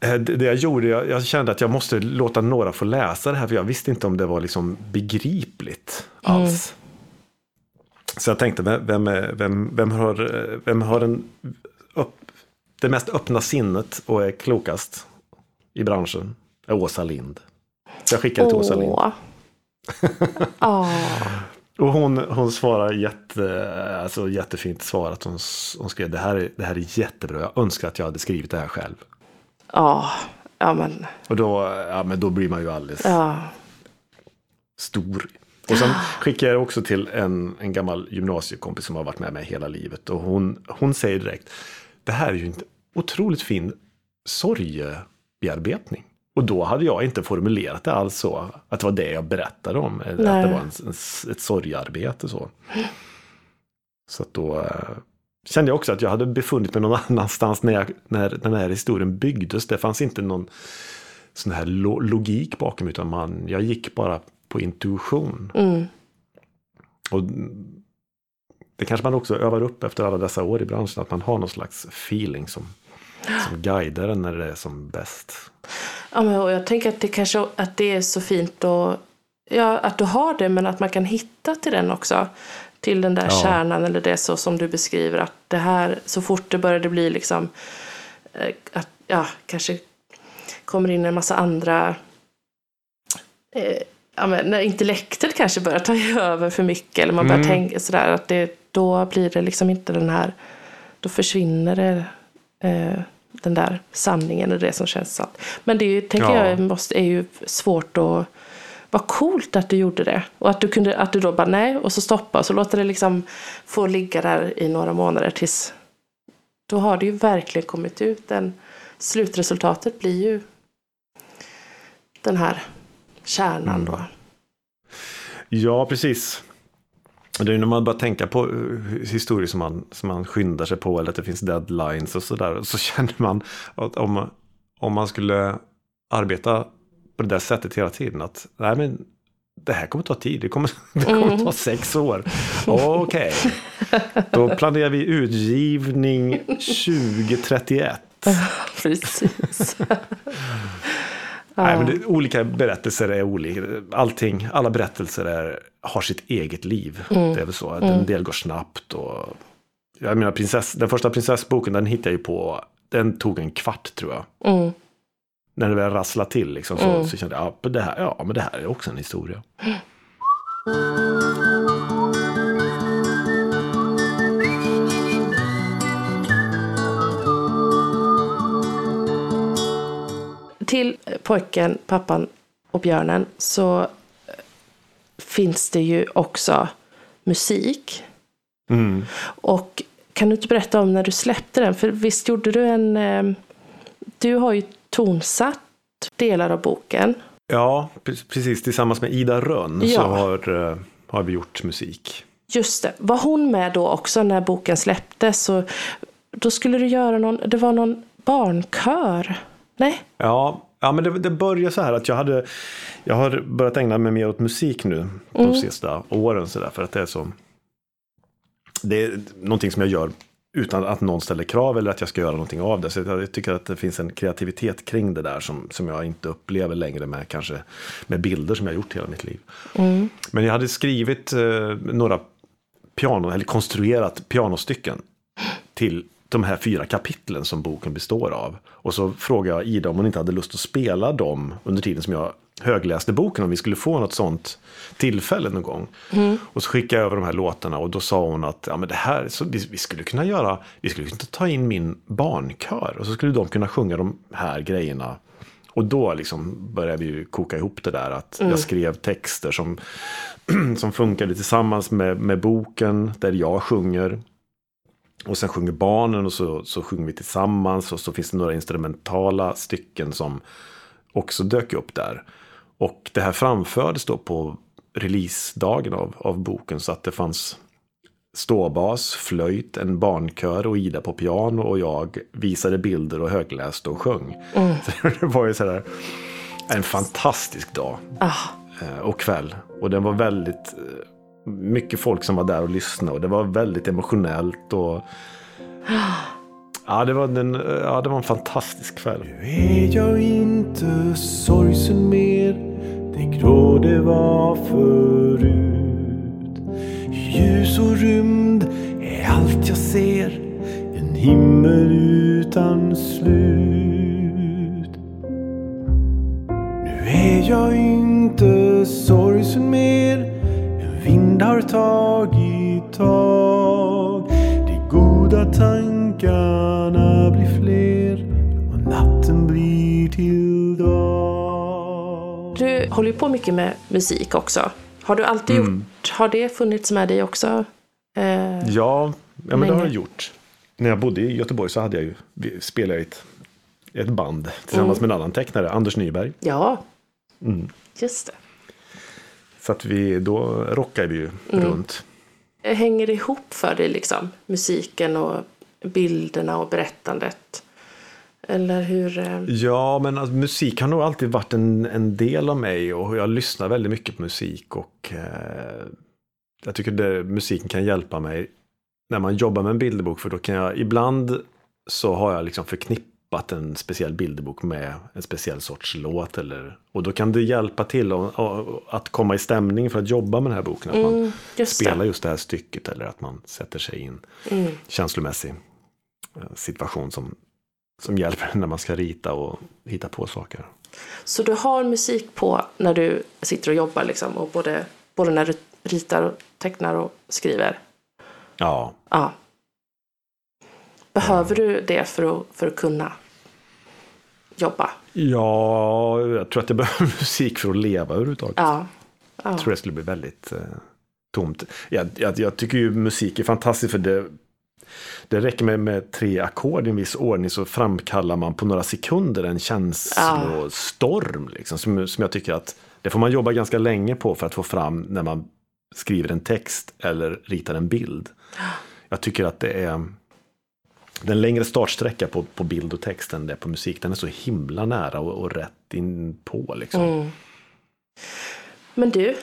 Eh, det jag gjorde, jag, jag, kände att jag måste låta några få läsa det här för jag visste inte om det var liksom begripligt mm. alls. Så jag tänkte, vem, är, vem, vem, har, vem har en upp, det mest öppna sinnet och är klokast i branschen? Är Åsa Lind. Jag skickade till Åsa Lind. oh. Och hon, hon svarar jätte, alltså jättefint svar att hon, hon skrev det här, det här är jättebra. Jag önskar att jag hade skrivit det här själv. Ja, ja men. Och då, ja, men då blir man ju alldeles ja. stor. Och sen skickar jag också till en, en gammal gymnasiekompis som har varit med mig hela livet. Och hon, hon säger direkt, det här är ju en otroligt fin sorgebearbetning. Och då hade jag inte formulerat det alls så, att det var det jag berättade om. Nej. Att det var en, en, ett sorgarbete så. Så då, eh, kände jag också att jag hade befunnit mig någon annanstans när, jag, när den här historien byggdes. Det fanns inte någon sån här lo logik bakom utan man, jag gick bara på intuition. Mm. Och det kanske man också övar upp efter alla dessa år i branschen, att man har någon slags feeling som, som guidar när det är som bäst. Ja, men jag tänker att det kanske att det är så fint och, ja, att du har det, men att man kan hitta till den också till den där ja. kärnan eller det så som du beskriver att det här så fort det började bli liksom eh, att ja, kanske kommer in en massa andra eh, ja, men när intellektet kanske börjar ta över för mycket eller man börjar mm. tänka sådär att det, då blir det liksom inte den här då försvinner det eh, den där sanningen och det som känns sant. Men det tänker ja. jag måste, är ju svårt att vad coolt att du gjorde det. Och att du, kunde, att du då bara nej, och så stoppa och så låter det liksom få ligga där i några månader tills då har det ju verkligen kommit ut. Den, slutresultatet blir ju den här kärnan då. Ja, precis. Det är när man börjar tänka på historier som man, som man skyndar sig på eller att det finns deadlines och sådär. Så känner man att om, om man skulle arbeta på det där sättet hela tiden. Att nej men det här kommer ta tid, det kommer, det kommer mm. ta sex år. Okej, okay. då planerar vi utgivning 2031. Precis. Nej, men det, olika berättelser är olika. Allting, alla berättelser är, har sitt eget liv. Mm. Det är väl så. Mm. En del går snabbt. Och, jag menar, prinsess, den första prinsessboken den hittade jag ju på, den tog en kvart tror jag. Mm när det började rassla till liksom, så, så kände jag ja, det här, ja, men det här är också en historia. Till pojken, pappan och björnen så eh, finns det ju också musik. Mm. Och kan du inte berätta om när du släppte den? För visst gjorde du en... eh, Du har ju tonsatt delar av boken. Ja, pre- precis. Tillsammans med Ida Rönn så Ja. har, eh, har vi gjort musik. Just det. Var hon med då också när boken släpptes? Så då skulle du göra någon... Det var någon barnkör? Nej? Ja, ja men det, det började så här att jag hade Jag har börjat ägna mig mer åt musik nu de sista åren så där, för att det är så Det är någonting som jag gör utan att någon ställer krav eller att jag ska göra någonting av det. Så jag tycker att det finns en kreativitet kring det där som, som jag inte upplever längre med kanske med bilder som jag gjort hela mitt liv. Men jag hade skrivit eh, några piano, eller konstruerat pianostycken till de här fyra kapitlen som boken består av. Och så frågade jag Ida om hon inte hade lust att spela dem under tiden som jag högläste boken, om vi skulle få något sånt tillfälle någon gång. Och så skickade jag över de här låtarna och då sa hon att ja, men det här, så vi, vi skulle kunna göra, vi skulle kunna ta in min barnkör och så skulle de kunna sjunga de här grejerna. Och då liksom började vi koka ihop det där att jag skrev texter som, som funkade tillsammans med, med boken där jag sjunger. Och sen sjunger barnen och så, så sjunger vi tillsammans och så finns det några instrumentala stycken som också dök upp där. Och det här framfördes då på releasedagen av, av boken så att det fanns ståbas, flöjt, en barnkör och Ida på piano och jag visade bilder och högläste och sjöng. Så det var ju sådär en fantastisk dag Ah, eh, och kväll. Och det var väldigt mycket folk som var där och lyssnade och det var väldigt emotionellt. Och, ja, det var, en, ja, det var en fantastisk kväll. Nu är jag inte sorgsen mer Det grå det var förut Ljus och rymd är allt jag ser En himmel utan slut Nu är jag inte sorgsen mer en vind har tagit tag De goda tankarna blir fler och natten blir till dag du håller ju på mycket med musik också. Har du alltid gjort... Har det funnits med dig också? Eh, Ja, ja men det har jag gjort. När jag bodde i Göteborg så hade jag ju, spelade i ett, ett band tillsammans med en annan tecknare, Anders Nyberg. ja, just det. Så att vi, då rockade vi ju runt. Hänger det ihop för dig, liksom? Musiken och bilderna och berättandet? Eller hur? eh, Ja, men alltså, musik har nog alltid varit en, en del av mig och jag lyssnar väldigt mycket på musik och eh, jag tycker det, musiken kan hjälpa mig när man jobbar med en bilderbok för då kan jag ibland så har jag liksom förknippat en speciell bilderbok med en speciell sorts låt eller och då kan det hjälpa till och, och, att komma i stämning för att jobba med den här boken. Att man Mm, just spelar det. just det här stycket eller att man sätter sig i en Mm. känslomässig eh, situation som, som hjälper när man ska rita och hitta på saker. Så du har musik på när du sitter och jobbar, liksom? Och både, både när du ritar, och tecknar och skriver? Ja, Ja. Behöver du det för att, för att kunna jobba? ja, jag tror att jag behöver musik för att leva överhuvudtaget. Ja. ja. Jag tror det skulle bli väldigt eh, tomt. Jag, jag, jag tycker ju musik är fantastiskt för det, det räcker med, med tre ackord i en viss ordning så framkallar man på några sekunder en känslostorm. Liksom, som, som jag tycker att det får man jobba ganska länge på för att få fram när man skriver en text eller ritar en bild. Jag tycker att det är den längre startsträcka på, på bild och text än det på musik. Den är så himla nära och, och rätt in på. Liksom. Mm. Men du,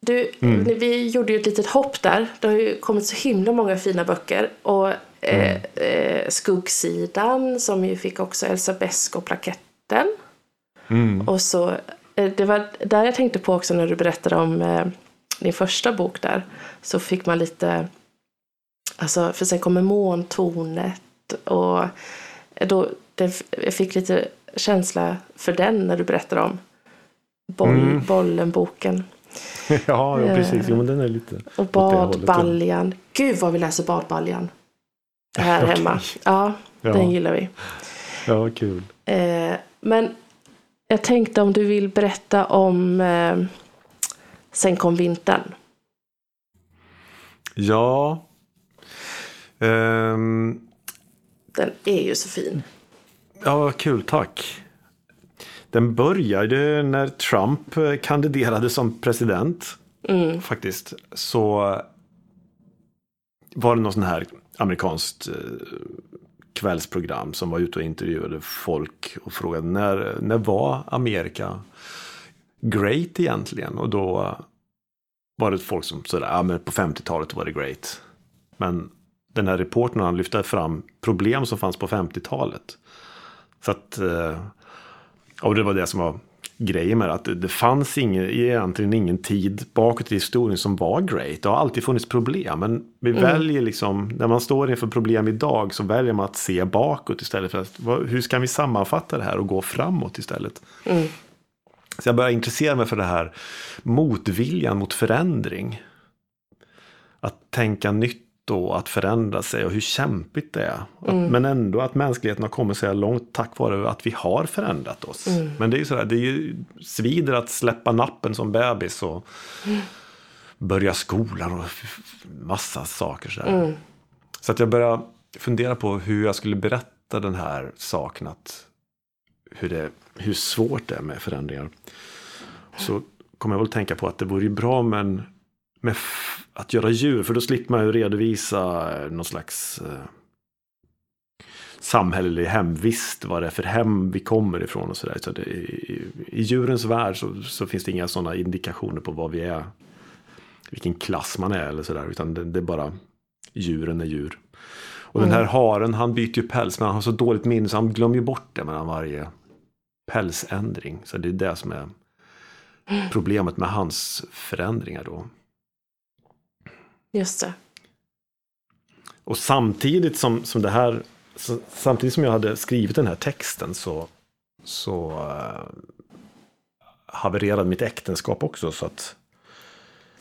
du vi gjorde ju ett litet hopp där. Det har ju kommit så himla många fina böcker. Och eh, eh, Skuggsidan som ju fick också Elsa Beskow-plaketten. Och så, eh, det var där jag tänkte på också när du berättade om eh, din första bok där. Så fick man lite, alltså för sen kommer måntornet och då, det, jag fick lite känsla för den när du berättar om boll, bollen-boken. ja, ja, precis. Jo, men den är lite Och badbaljan. Gud vad vi läser badbaljan. Här Okej. hemma. Ja, Ja. den gillar vi. Ja, kul. Eh, men jag tänkte om du vill berätta om eh, Sen kom vintern. Ja. Ehm, Den är ju så fin. ja, kul, tack. Den började när Trump eh, kandiderade som president. Mm. Faktiskt. Så var det någon sån här amerikanskt eh, kvällsprogram som var ute och intervjuade folk och frågade när, när var Amerika great egentligen? Och då var det folk som sådär, ja men på 50-talet var det great. Men den här reportern han lyfte fram problem som fanns på 50-talet. Så att, eh, och det var det som var grejen med det, att det, fanns ingen, egentligen ingen tid bakåt i historien som var great. Det har alltid funnits problem, men vi väljer liksom, när man står inför problem idag så väljer man att se bakåt istället för att, hur ska vi sammanfatta det här och gå framåt istället? Så jag började intressera mig för det här motviljan mot förändring. Att tänka nytt och att förändra sig och hur kämpigt det är. Att, men ändå att mänskligheten har kommit så här långt tack vare att vi har förändrat oss. Men det är ju sådär, det är ju svider att släppa nappen som bebis och börja skolan och massa saker sådär. Så att jag började fundera på hur jag skulle berätta den här saken. Att hur, det, hur svårt det är med förändringar. Så kom jag väl tänka på att det vore ju bra med, en, med att göra djur. För då slipper man ju redovisa eh, någon slags eh, samhällelig hemvist. Vad det är för hem vi kommer ifrån och sådär. Så det, i, I djurens värld så, så finns det inga sådana indikationer på vad vi är. Vilken klass man är eller sådär. Utan det, det är bara djuren är djur. Och den här haren han byter ju päls men han har så dåligt minne så han glömmer ju bort det mellan varje pälsändring. Så det är det som är problemet med hans förändringar då. Just det. Och samtidigt som, som det här, samtidigt som jag hade skrivit den här texten så, så uh, havererade mitt äktenskap också. Så att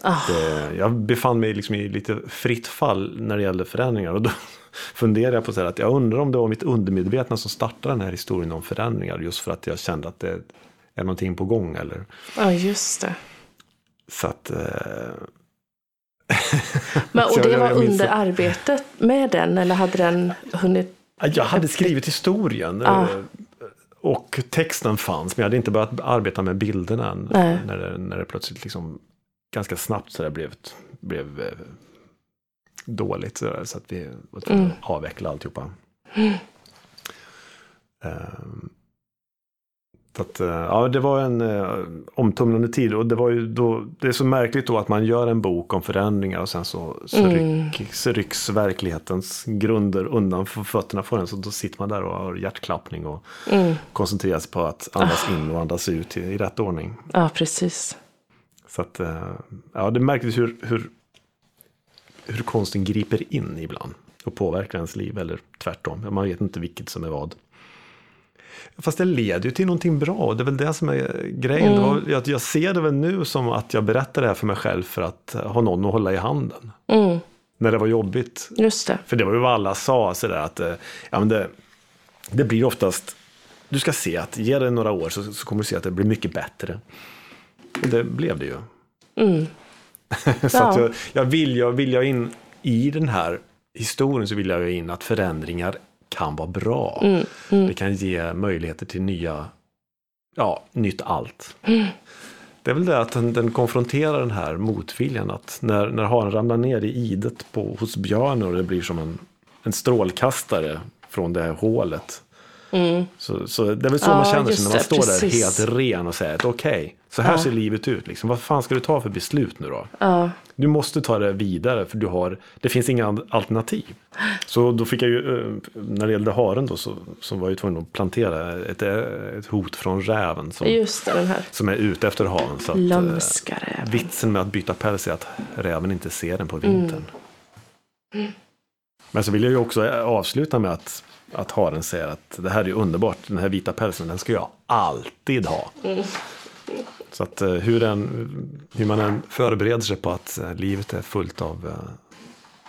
Ah. det, jag befann mig liksom i lite fritt fall när det gällde förändringar. Och då funderade jag på så här att jag undrar om det var mitt undermedvetna som startade den här historien om förändringar. Just för att jag kände att det är någonting på gång. Eller, Ja, just det. så att... Eh, Men, och det var under arbetet med den eller hade den hunnit? Jag hade skrivit historien. Ah. eh, Och texten fanns, men jag hade inte börjat arbeta med bilderna än. Nej. När det, när det plötsligt liksom ganska snabbt så där blev, blev eh, dåligt. Så, där, så att vi var tvungna att avveckla alltihopa. Ehm, så att, eh, ja, det var en eh, omtumlande tid och det var ju då, det är så märkligt då att man gör en bok om förändringar och sen så, så, ryck, så rycks verklighetens grunder undan för fötterna på en. Så då sitter man där och har hjärtklappning och koncentrerar sig på att andas in och andas ut i, i rätt ordning. Ja, precis. Så att, eh, ja, det är märkligt hur, hur, hur konsten griper in ibland och påverkar ens liv eller tvärtom. Man vet inte vilket som är vad. Fast det leder ju till någonting bra och det är väl det som är grejen. Det var, jag, jag ser det väl nu som att jag berättar det här för mig själv för att ha någon att hålla i handen. Mm, När det var jobbigt. just det. För det var ju vad alla sa, sådär att eh, ja, men det, det blir oftast, du ska se att ge det några år så, så kommer du se att det blir mycket bättre. Och det blev det ju. så Ja. att jag, jag vill, jag vill jag in i den här historien så vill jag in att förändringar kan vara bra. Det kan ge möjligheter till nya, ja, nytt allt. Det är väl det att den, den konfronterar den här motviljan. Att när, när haren ramlar ner i idet på, hos björnen och det blir som en, en strålkastare från det här hålet. Så, så det är väl så Ja, man känner sig när man det, står precis. där helt ren och säger att okej, så här Ja. ser livet ut. Liksom. Vad fan ska du ta för beslut nu då? Ja, Du måste ta det vidare för du har, det finns inga alternativ. Så då fick jag ju, eh, när det gällde haren då, så, så var jag ju tvungen att plantera ett, eh, ett hot från räven som, just det, här som är ute efter haven. Så att, eh, vitsen med att byta päls är att räven inte ser den på vintern. Men så vill jag ju också avsluta med att, att haren säger att det här är underbart, den här vita pälsen, den ska jag alltid ha. Så att eh, hur, den, hur man än förbereder sig på att eh, livet är fullt av eh,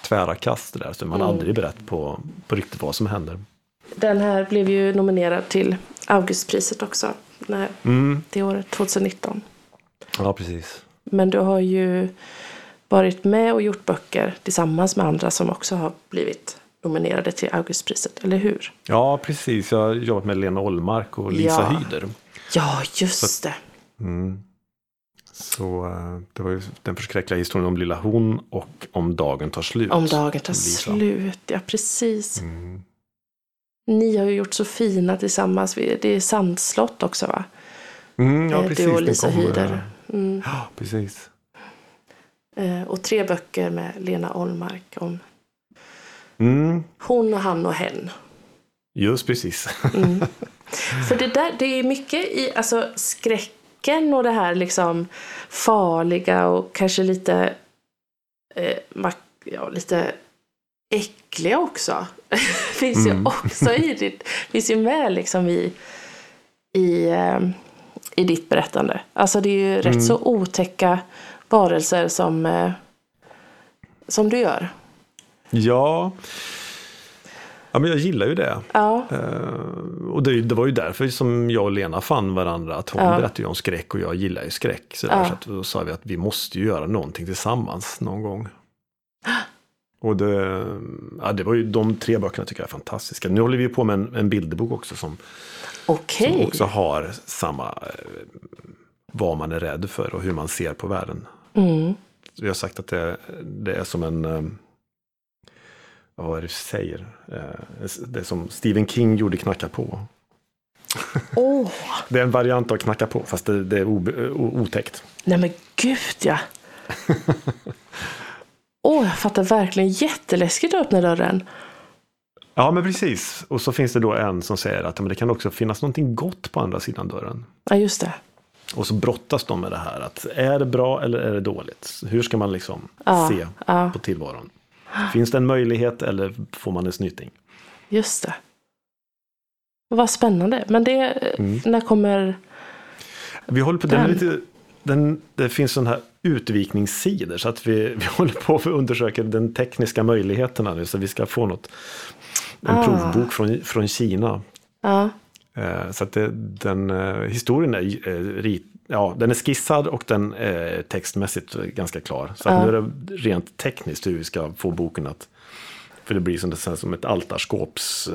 tvära kast där, så är man aldrig beredd på, på riktigt vad som händer. Den här blev ju nominerad till Augustpriset också. När, Mm. Det året, 2019. Ja, precis. Men du har ju varit med och gjort böcker tillsammans med andra som också har blivit nominerade till Augustpriset, eller hur? Ja, precis. Jag har jobbat med Lena Ollmark och Lisa Ja. Hyder. Ja, just det. Mm. Så eh, det var ju den förskräckliga historien om Lilla Hon och om dagen tar slut. Om dagen tar Lisa. slut, ja precis. Mm. Ni har ju gjort så fina tillsammans. Det är Sandslott också va? Mm, ja, Eh, precis. Du och Lisa kom, eh, Hyder. Mm. Ja, precis. Eh, Och tre böcker med Lena Ollmark om Mm, hon och han och hen. just precis. För det där, det är mycket i alltså, skräcken och det här liksom farliga och kanske lite, eh, ja, lite äckliga också. finns ju också i ditt, finns ju med liksom i, i, eh, i ditt berättande. Alltså det är ju rätt så otäcka varelser som, eh, som du gör. Ja. ja, men jag gillar ju det. Ja, Eh, och det, det var ju därför som jag och Lena fann varandra. Att hon Ja. berättade ju om skräck och jag gillar ju skräck. Så, där, Ja. så att då sa vi att vi måste ju göra någonting tillsammans någon gång. Och det, ja, det var ju de tre böckerna tycker jag är fantastiska. Nu håller vi på med en, en bilderbok också som, okej. som också har samma eh, vad man är rädd för och hur man ser på världen. Mm. Vi har sagt att det, det är som en, eh, vad är det vi säger? Eh, Det som Stephen King gjorde Knacka på. Åh, Det är en variant av knacka på, fast det, det är o, otäckt. nej men gud ja. Åh, jag fattar verkligen. Jätteläskigt att öppna dörren. Ja, men precis. Och så finns det då en som säger att men det kan också finnas någonting gott på andra sidan dörren. Ja, just det. Och så brottas de med det här. Att är det bra eller är det dåligt? Hur ska man liksom Ja, se ja. på tillvaron? Finns det en möjlighet eller får man en snyting? Just det. Vad spännande. Men det, Mm. när kommer... Vi håller på, den Den. lite, den, det finns sådana här utvikningssidor så att vi, vi håller på att undersöka den tekniska möjligheterna nu så vi ska få något, en Ah. provbok från, från Kina. Ja, Eh, så att det, den eh, historien är, eh, rit, ja, den är skissad och den är textmässigt ganska klar. Så Ja. nu är det rent tekniskt hur vi ska få boken att, för det blir som, det, som ett altarskåps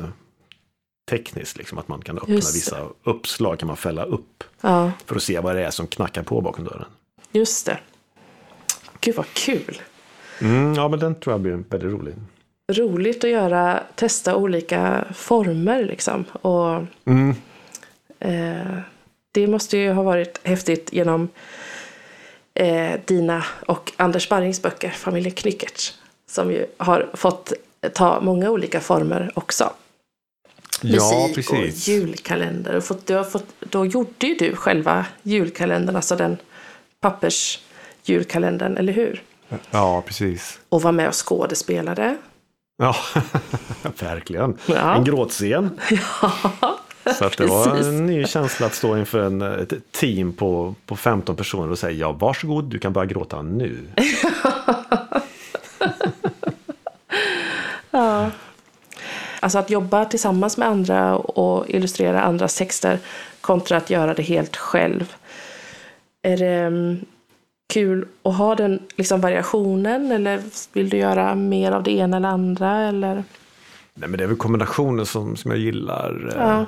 tekniskt, liksom, att man kan öppna Just vissa uppslag kan man fälla upp ja, för att se vad det är som knackar på bakom dörren. just det. Gud vad kul. Mm, ja, men den tror jag blir väldigt rolig. Roligt att göra, testa olika former liksom. Och Mm. eh, det måste ju ha varit häftigt genom eh, dina och Anders Barrings böcker, Familjen Knyckert. Som ju har fått ta många olika former också. Ja, musik och precis. julkalender. Och fått, du har fått, då gjorde ju du själva julkalendern, alltså den pappersjulkalendern, eller hur? Ja, precis. Och var med och skådespelade. Ja, verkligen. Ja. En gråtscen. Så att det var en ny känsla att stå inför en, ett team på, på 15 personer och säga ja, varsågod, du kan börja gråta nu. Alltså att jobba tillsammans med andra och illustrera andras texter kontra att göra det helt själv. Är det mm, kul att ha den liksom, variationen eller vill du göra mer av det ena eller andra? Eller? Nej, men det är väl kombinationen som, som jag gillar. Ja.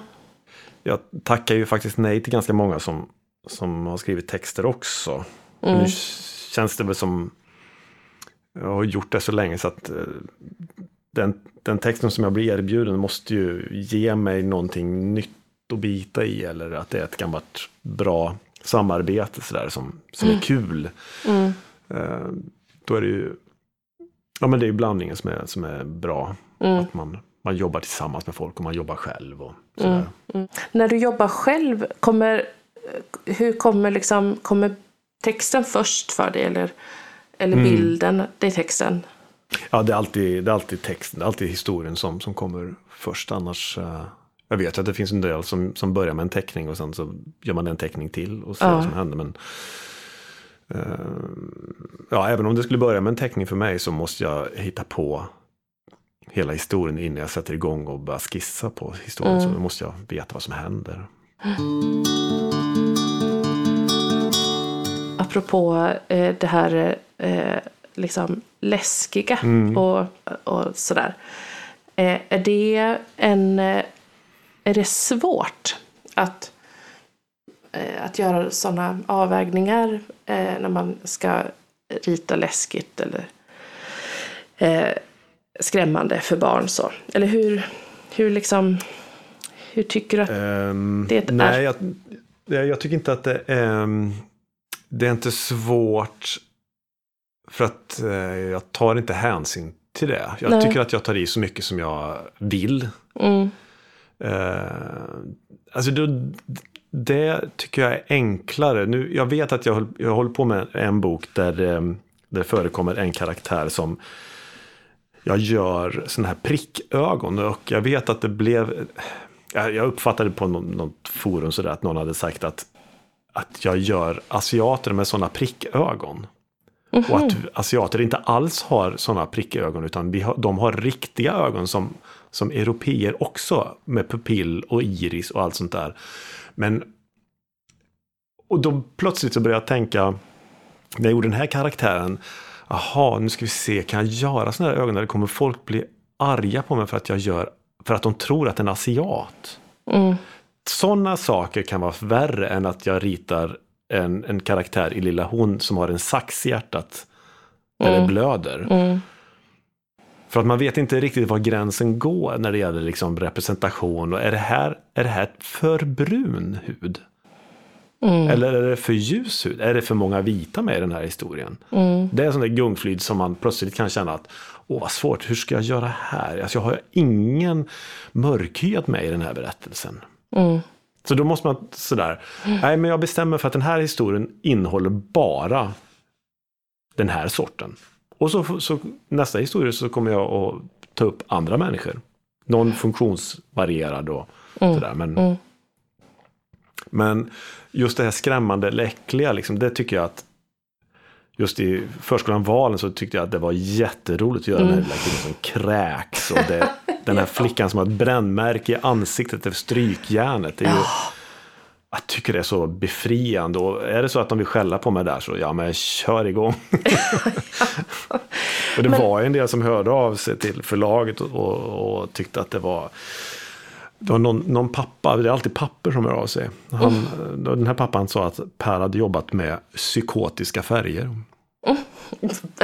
Jag tackar ju faktiskt nej till ganska många som, som har skrivit texter också. Mm. Nu känns det väl som, jag har gjort det så länge så att eh, den, den texten som jag blir erbjuden måste ju ge mig någonting nytt att bita i eller att det är ett gammalt bra samarbete så där, som, som är kul. Mm. Eh, då är det ju, ja men det är blandningen som är, som är bra. Mm. Att man, man jobbar tillsammans med folk och man jobbar själv och sådär. När du jobbar själv, kommer, hur kommer, liksom, kommer texten först för dig? Eller, eller bilden, det är texten? Ja, det är alltid, det är alltid texten, det är alltid historien som, som kommer först. Annars, eh, jag vet att det finns en del som, som börjar med en teckning och sen så gör man en teckning till och ser Ja. vad som händer. Men, eh, ja, även om det skulle börja med en teckning för mig så måste jag hitta på hela historien innan jag sätter igång och börjar skissa på historien. Mm. Så måste jag veta vad som händer. Apropå eh, det här eh, liksom läskiga och, och sådär. Eh, är det en... Eh, är det svårt att, eh, att göra sådana avvägningar eh, när man ska rita läskigt eller skrämmande för barn så? Eller hur, hur liksom... Hur tycker du att... Ehm, Det är- nej, jag, jag, jag tycker inte att det är... ehm, det är inte svårt. För att eh, jag tar inte hänsyn till det. Jag Nej. tycker att jag tar i så mycket som jag vill. Mm, Eh, alltså det, det tycker jag är enklare. Nu, jag vet att jag, jag håller på med en bok där eh, det förekommer en karaktär som jag gör sådana här prickögon. Och jag vet att det blev... Jag uppfattade på något, forum sådär att någon hade sagt att, att jag gör asiater med sådana prickögon. Och att asiater inte alls har sådana prickögon utan vi har, de har riktiga ögon som, som europeer också. Med pupill och iris och allt sånt där. Men och då plötsligt så började jag tänka, när jag gjorde den här karaktären, jaha, nu ska vi se, kan jag göra sådana här ögon eller kommer folk bli arga på mig för att jag gör, för att de tror att det är en asiat? mm, Sådana saker kan vara värre än att jag ritar en, en karaktär i Lilla Hon som har en sax i hjärtat. Där det blöder. mm, För att man vet inte riktigt var gränsen går när det gäller liksom representation. Och är det här, är det här för brun hud? Mm, Eller är det för ljus hud? Är det för många vita med i den här historien? mm. Det är en sån där gungflyd som man plötsligt kan känna att åh vad svårt, hur ska jag göra här? Alltså jag har ingen mörkhyad med i den här berättelsen. Mm. Så då måste man sådär, nej men jag bestämmer för att den här historien innehåller bara den här sorten. Och så, så nästa historia så kommer jag att ta upp andra människor. Någon funktionsvarierad och sådär. Men, Mm. Men just det här skrämmande eller äckliga, liksom, det tycker jag att Just i förskolan Valen så tyckte jag att det var jätteroligt att göra den här lilla killen som kräks. Och det, den här flickan som har ett brännmärke i ansiktet efter strykjärnet. Det är ju, jag tycker det är så befriande. Och är det så att de vill skälla på mig där så ja, men kör igång. och det var ju en del som hörde av sig till förlaget och, och, och tyckte att det var det var någon, någon pappa, det är alltid papper som hör av sig. Han, Den här pappan sa att Per hade jobbat med psykotiska färger.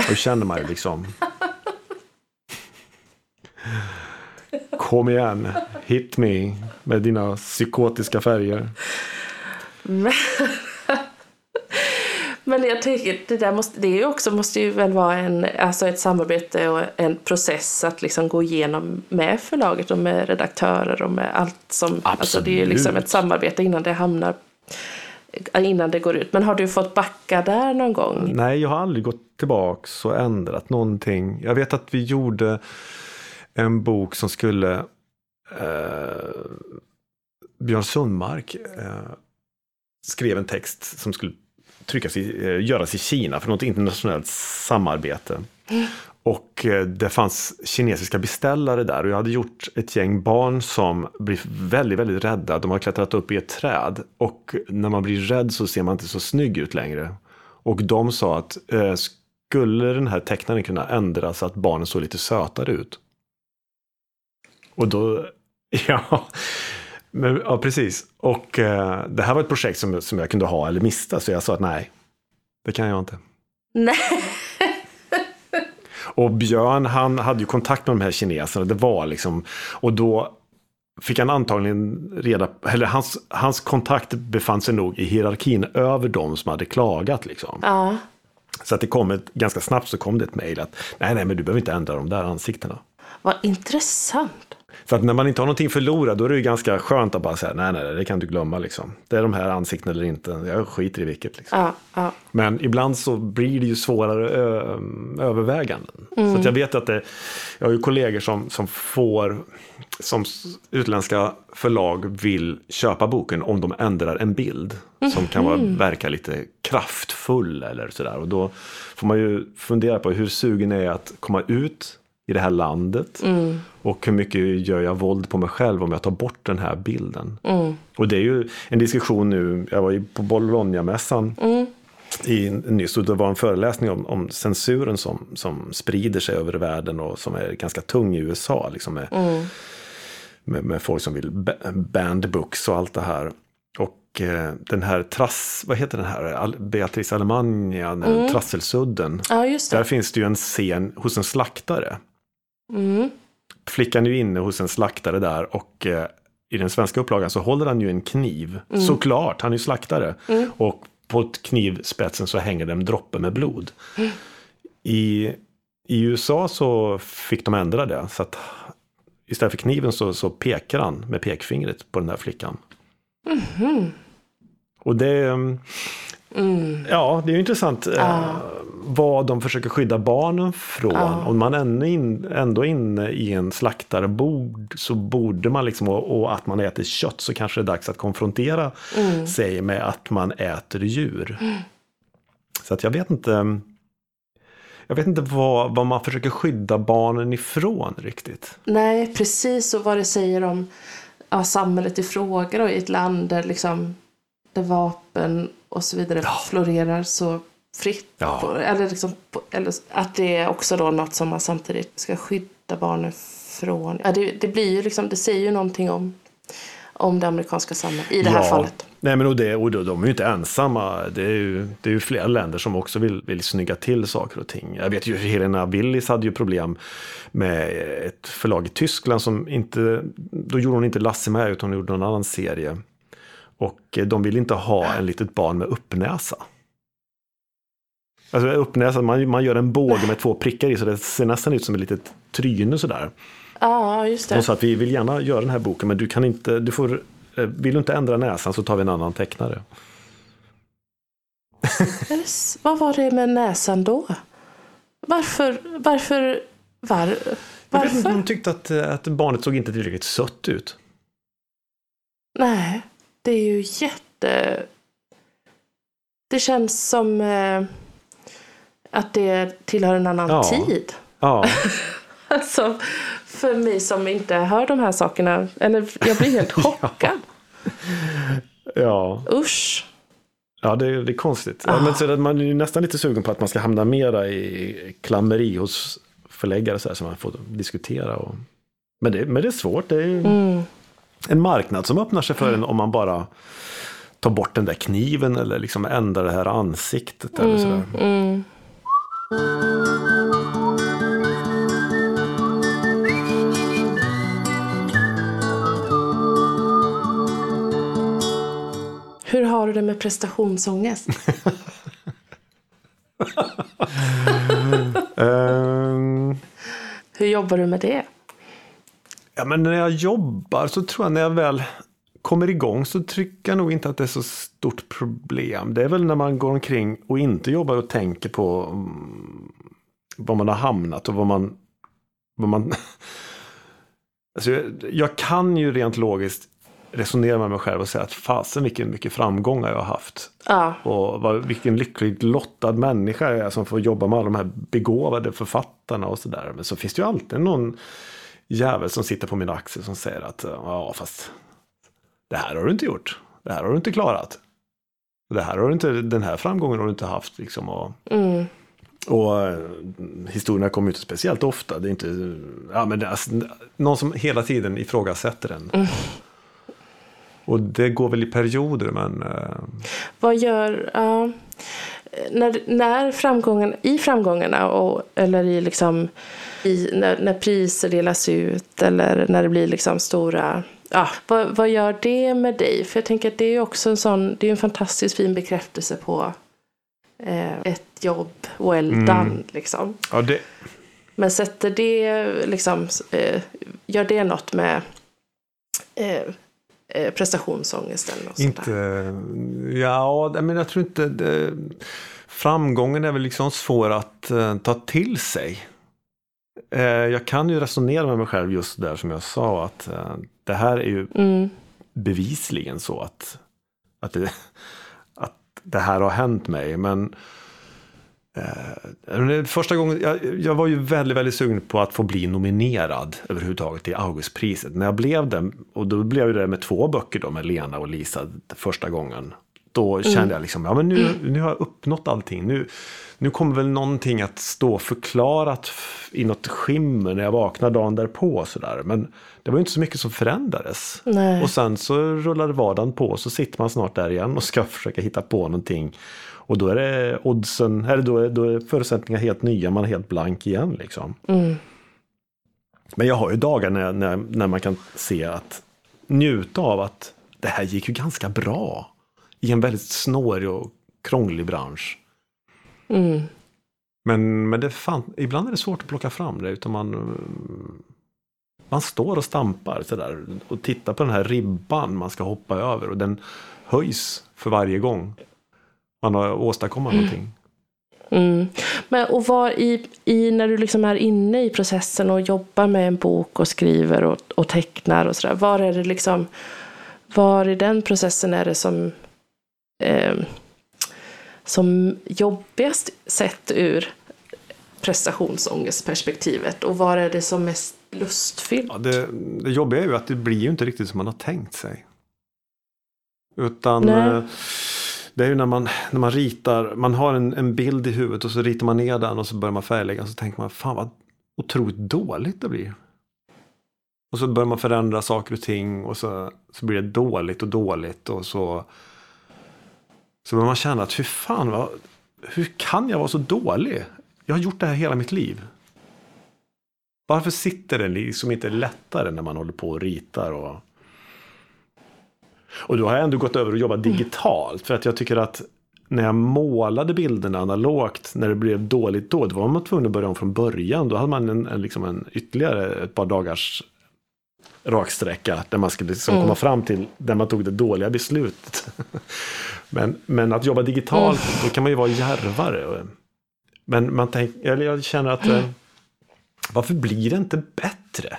Då känner man ju liksom. Kom igen, hit me med dina psykotiska färger. Men, men jag tänker, det där måste, det är ju också, måste ju väl vara en, alltså ett samarbete och en process att liksom gå igenom med förlaget och med redaktörer och med allt som, alltså det är ju liksom ett samarbete innan det hamnar, innan det går ut. Men har du fått backa där någon gång? Nej, jag har aldrig gått tillbaks och ändrat någonting. Jag vet att vi gjorde en bok som skulle eh, Björn Sundmark eh, skrev en text som skulle tryckas i, eh, göras i Kina för något internationellt samarbete. Och eh, det fanns kinesiska beställare där och jag hade gjort ett gäng barn som blir väldigt, väldigt rädda. De har klättrat upp i ett träd och när man blir rädd så ser man inte så snygg ut längre. Och de sa att eh, skulle den här tecknaren kunna ändras så att barnen såg lite sötare ut? Och då, ja, men, ja precis. Och eh, det här var ett projekt som, som jag kunde ha eller mista så jag sa att nej, det kan jag inte. Nej. Och Björn han hade ju kontakt med de här kineserna. Det var liksom, och då fick han antagligen reda eller hans, hans kontakt befann sig nog i hierarkin över de som hade klagat. Liksom. Ja. Så att det kom ett, ganska snabbt så kom det ett mejl att nej, nej, men du behöver inte ändra de där ansiktena. Vad intressant. För att när man inte har någonting förlorat då är det ju ganska skönt att bara säga nej, nej, det kan du glömma liksom. Det är de här ansiktena eller inte, jag skiter i vilket. Liksom. Ja, ja. Men ibland så blir det ju svårare ö, överväganden. Så att jag vet att det, jag har ju kollegor som, som får, som utländska förlag vill köpa boken om de ändrar en bild. Som kan vara, verka lite kraftfull eller sådär. Och då får man ju fundera på hur sugen är jag att komma ut i det här landet. Och hur mycket gör jag våld på mig själv om jag tar bort den här bilden. Och det är ju en diskussion nu, jag var ju på Bologna-mässan i, nyss och det var en föreläsning om, om censuren som, som sprider sig över världen och som är ganska tung i USA. Liksom med, med, med folk som vill ba- band books och allt det här. Och eh, den här trass, vad heter den här, Beatrice Alemagna, den Trasselsudden. ja Där finns det ju en scen hos en slaktare. Mm. Flickan är ju inne hos en slaktare där och eh, i den svenska upplagan så håller han ju en kniv. Såklart, han är ju slaktare. Och på knivspetsen så hänger det en droppe med blod. I, I USA så fick de ändra det. Så att istället för kniven så, så pekar han med pekfingret på den här flickan. Och det, mm, ja, det är ju intressant eh, vad de försöker skydda barnen från. Om man ännu in, ändå är inne i en slaktarbord så borde man liksom, och, att man äter kött så kanske det är dags att konfrontera sig med att man äter djur. Så att jag vet inte. Jag vet inte vad, vad man försöker skydda barnen ifrån riktigt. Nej, precis och vad det säger om ja, samhället i fråga då, i ett land där, liksom, där vapen och så vidare florerar så fritt. Ja. På, eller, liksom, på, eller att det är också då något som man samtidigt ska skydda barnen från. Ja, det, det blir ju liksom, det säger ju någonting om, om det amerikanska samhället i det här fallet. Nej, men och det, och de, är ju inte ensamma. Det är ju, det är ju flera länder som också vill, vill snygga till saker och ting. Jag vet ju Helena Willis hade ju problem med ett förlag i Tyskland som inte, då gjorde hon inte Lasse med utan hon gjorde någon annan serie. Och de vill inte ha en litet barn med uppnäsa. Alltså uppnäsa, man, man gör en båge med två prickar i så det ser nästan ut som ett litet tryne sådär. Ja, just det. Hon sa att vi vill gärna göra den här boken men du kan inte, du får, eh, vill du inte ändra näsan så tar vi en annan tecknare. Är det s- Vad var det med näsan då? Varför, varför, var, Jag vet varför? hon tyckte att, eh, att barnet såg inte tillräckligt sött ut. Nej, det är ju jätte... Det känns som eh, att det tillhör en annan Ja. tid. Ja, Alltså, för mig som inte hör de här sakerna. Eller jag blir helt chockad. ja, Usch. ja det, är- det är konstigt. Ja, men så att man är nästan lite sugen på att man ska hamna mera i klammeri hos förläggare så här, så man får diskutera. Och... Men, det, men det är svårt. Det är Mm. en marknad som öppnar sig för en om man bara tar bort den där kniven eller liksom ändrar det här ansiktet. Eller sådär. Mm. Hur har du det med prestationsångest? Ehm, Hur jobbar du med det? Ja, men när jag jobbar så tror jag när jag väl kommer igång så tycker jag nog inte att det är så stort problem. Det är väl när man går omkring och inte jobbar och tänker på mm, var man har hamnat och vad man... Vad man alltså, jag, jag kan ju rent logiskt resonera med mig själv och säga att fasen vilken mycket framgångar jag har haft. Ja, Och vad, vilken lyckligt lottad människa jag är som får jobba med alla de här begåvade författarna och sådär. Men så finns det ju alltid någon jävel som sitter på min axel som säger att ja fast det här har du inte gjort. Det här har du inte klarat. Det här har du inte, den här framgången har du inte haft. Liksom, och, mm. och eh, historierna kommer ju inte speciellt ofta. Det är inte, ja, men det, alltså, någon som hela tiden ifrågasätter den. Och det går väl i perioder men eh, Vad gör... ja, när, när framgången, I framgångarna, och, eller i liksom, i, när, när priser delas ut eller när det blir liksom stora... Ja, vad, vad gör det med dig? För jag tänker att det är också en sån... Det är en fantastiskt fin bekräftelse på eh, ett jobb well done. Liksom. ja, det, Men sätter det liksom, eh, gör det något med eh, eh, prestationsångesten? Och Inte, ja, men jag tror inte, det, framgången är väl liksom svår att uh, ta till sig. Uh, jag kan ju resonera med mig själv just där som jag sa att uh, det här är ju Mm. bevisligen så att, att, det, att det här har hänt mig. Men eh, första gången, jag, jag var ju väldigt, väldigt sugen på att få bli nominerad överhuvudtaget till Augustpriset. När jag blev det, och då blev det med två böcker då med Lena och Lisa första gången. Då kände jag liksom, ja men nu, nu har jag uppnått allting. Nu, nu kommer väl någonting att stå förklarat i något skimmer när jag vaknar dagen därpå. Sådär. Men det var ju inte så mycket som förändrades. Nej. Och sen så rullade vardagen på så sitter man snart där igen och ska försöka hitta på någonting. Och då är det oddsen, eller då är, då är förutsättningarna helt nya, man är helt blank igen liksom. Mm. Men jag har ju dagar när, när, när man kan se att njuta av att det här gick ju ganska bra i en väldigt snårig och krånglig bransch. Mm. Men, men det fan, ibland är det svårt att plocka fram det utan man, mm, man står och stampar sådär och tittar på den här ribban man ska hoppa över och den höjs för varje gång man har åstadkommit någonting. Mm. Men, och var i, i, när du liksom är inne i processen och jobbar med en bok och skriver och, och tecknar och sådär, var är det liksom, var i den processen är det som, eh, som jobbigast sett ur prestationsångestperspektivet och var är det som mest lustfyllt? Ja, det, det jobbiga är ju att det blir ju inte riktigt som man har tänkt sig. Utan Nej. eh, det är ju när man, när man ritar, man har en, en bild i huvudet och så ritar man ner den och så börjar man färglägga och så tänker man fan vad otroligt dåligt det blir. Och så börjar man förändra saker och ting och så, så blir det dåligt och dåligt och så så börjar man känna att hur fan, vad, hur kan jag vara så dålig? Jag har gjort det här hela mitt liv. Varför sitter det liksom inte lättare när man håller på och ritar? Och, och då har jag ändå gått över och jobbat digitalt. För att jag tycker att när jag målade bilderna analogt, när det blev dåligt då, då var man tvungen att börja om från början. Då hade man en, en, liksom en ytterligare ett par dagars raksträcka där man skulle liksom komma fram till där man tog det dåliga beslutet. men, men att jobba digitalt, då kan man ju vara djärvare. Men man tänk, eller jag känner att eh, varför blir det inte bättre?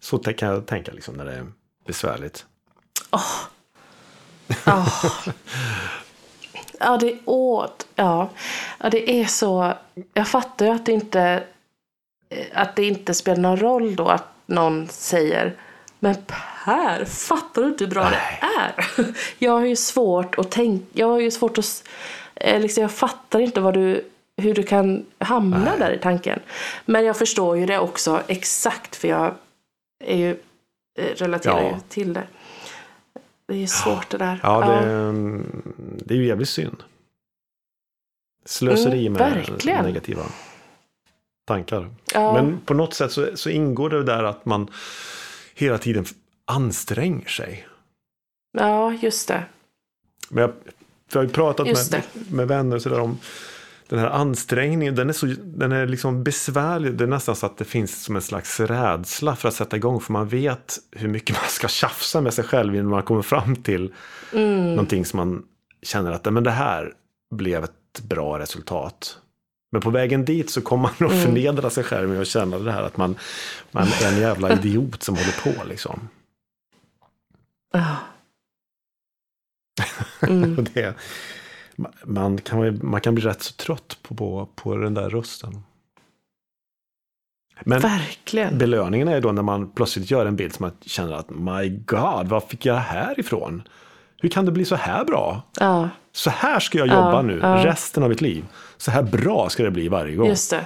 Så kan jag tänka liksom när det är besvärligt. Ja. ja, det är åt. Ja. ja, det är så. Jag fattar ju att det inte att det inte spelar någon roll då att någon säger men Per, fattar du inte hur bra det är? Jag har ju svårt att tänka, jag har ju svårt att, eh, liksom, jag fattar inte vad du, hur du kan hamna där i tanken. Men jag förstår ju det också exakt för jag är ju, eh, relaterar Ja. ju till det. Det är ju svårt det där. Ja, det, mm, det är ju jävligt synd. Slöseri Mm, med verkligen. negativa tankar. Ja. Men på något sätt så, så ingår det där att man hela tiden anstränger sig. ja, just det. Men jag, jag har ju pratat med, med vänner och sådär om den här ansträngningen. Den är, så, den är liksom besvärlig. Det är nästan så att det finns som en slags rädsla för att sätta igång. För man vet hur mycket man ska tjafsa med sig själv innan man kommer fram till Mm. någonting som man känner att men det här blev ett bra resultat. Men på vägen dit så kommer man att Mm. förnedra sig själv med att känna det här att man, man är en jävla idiot som håller på liksom. Ja. Mm. Det, man, kan, man kan bli rätt så trött på, på, på den där rösten. Men Verkligen. belöningen är då när man plötsligt gör en bild som man känner att my god, var fick jag det här ifrån? Hur kan det bli så här bra? Ja, Så här ska jag jobba Ja, nu ja. resten av mitt liv. Så här bra ska det bli varje gång. just det.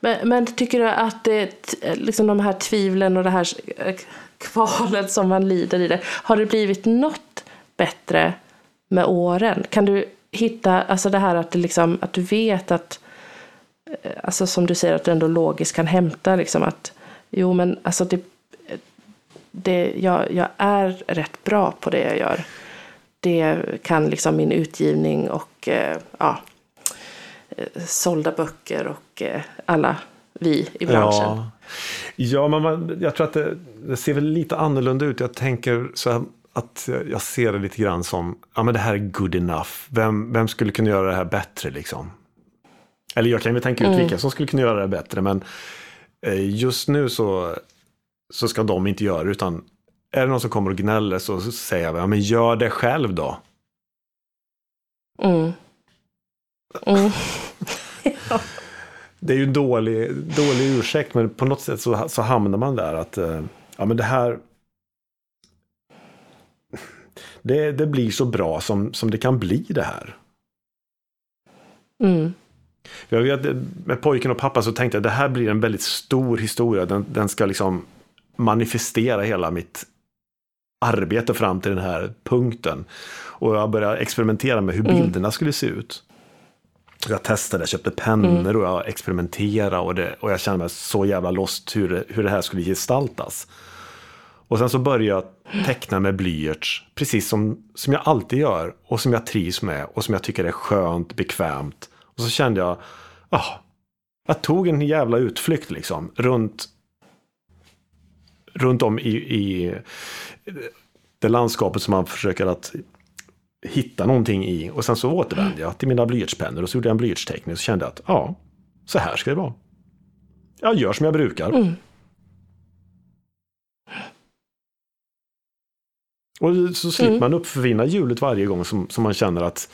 Men, men tycker du att det, liksom de här tvivlen och det här eh, kvalet som man lider i det, har det blivit något bättre med åren? Kan du hitta, alltså det här att, det liksom, att du vet att, eh, alltså som du säger, att du ändå logiskt kan hämta liksom att, jo men alltså det, det jag, jag är rätt bra på det jag gör. Det kan liksom min utgivning och eh, ja, eh, sålda böcker och eh, alla vi i branschen. Ja. Ja, men man, jag tror att det, det ser väl lite annorlunda ut. Jag tänker så här, att jag ser det lite grann som, ja men det här är good enough. Vem, vem skulle kunna göra det här bättre liksom? Eller jag kan väl tänka ut Mm. vilka som skulle kunna göra det bättre, men eh, just nu så, så ska de inte göra det, utan är det någon som kommer och gnäller så säger jag, ja men gör det själv då. Mm. Mm. Det är ju en dålig, dålig ursäkt, men på något sätt så, så hamnar man där att eh, ja, men det här det, det blir så bra som, som det kan bli det här. Mm. Jag vet, med pojken och pappa så tänkte jag det här blir en väldigt stor historia. Den, den ska liksom manifestera hela mitt arbete fram till den här punkten. Och jag började experimentera med hur Mm. bilderna skulle se ut. Jag testade, jag köpte pennor och jag experimenterade och, det, och jag kände mig så jävla lost hur det, hur det här skulle gestaltas. Och sen så började jag teckna med blyerts, precis som, som jag alltid gör och som jag trivs med och som jag tycker är skönt, bekvämt. Och så kände jag, ah, jag tog en jävla utflykt liksom runt, runt om i, i det landskapet som man försöker att hitta någonting i. Och sen så återvände jag till mina blyertspennor och så gjorde jag en blyertsteckning och så kände jag att ja, så här ska det vara. Jag gör som jag brukar. Mm. Och så slipper Mm. man uppfinna hjulet varje gång som, som man känner att,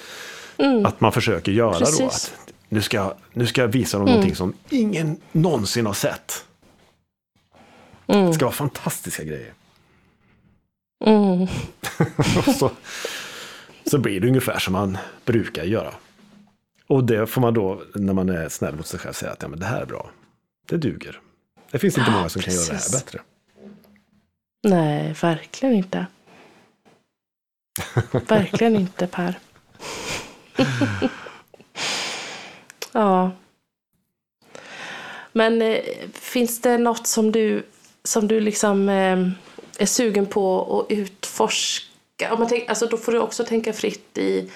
Mm. att man försöker göra då. Att nu, ska, nu ska jag visa dem Mm. någonting som ingen någonsin har sett. Mm. Det ska vara fantastiska grejer. Mm. Så, så blir det ungefär som man brukar göra. Och det får man då, när man är snäll mot sig själv, säga att ja, men det här är bra. Det duger. Det finns inte många som kan göra det här precis. bättre. Nej, verkligen inte. Verkligen inte Per. ja. Men eh, finns det något som du, som du liksom eh, är sugen på att utforska? Om man tänk, alltså då får du också tänka fritt i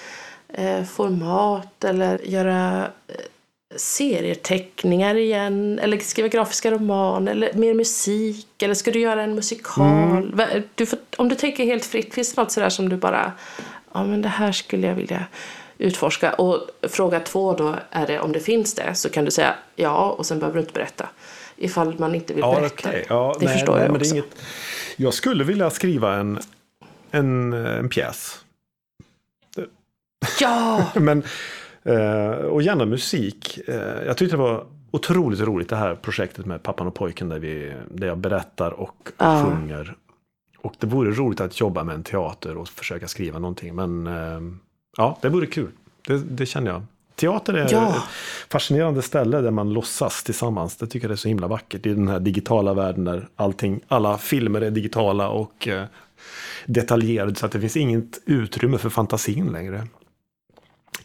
eh, format eller göra eh, serieteckningar igen eller skriva grafiska roman eller mer musik eller ska du göra en musikal? Va- Du får, om du tänker helt fritt, finns det något sådär som du bara ja men det här skulle jag vilja utforska? Och fråga två då är det om det finns det? Så kan du säga ja. Och sen behöver du inte berätta ifall man inte vill Ja, berätta. okej. Ja, det nej, förstår nej, jag också. inget... Jag skulle vilja skriva en, en, en pjäs. Ja! Men, eh, och gärna musik. Eh, jag tyckte det var otroligt roligt det här projektet med pappan och pojken där, vi, där jag berättar och Ja. sjunger. Och det vore roligt att jobba med en teater och försöka skriva någonting. Men eh, ja, det vore kul. Det, det känner jag. Teater är Ja. ett fascinerande ställe där man låtsas tillsammans. Det tycker jag är så himla vackert i den här digitala världen där allting, alla filmer är digitala och eh, detaljerade så att det finns inget utrymme för fantasin längre.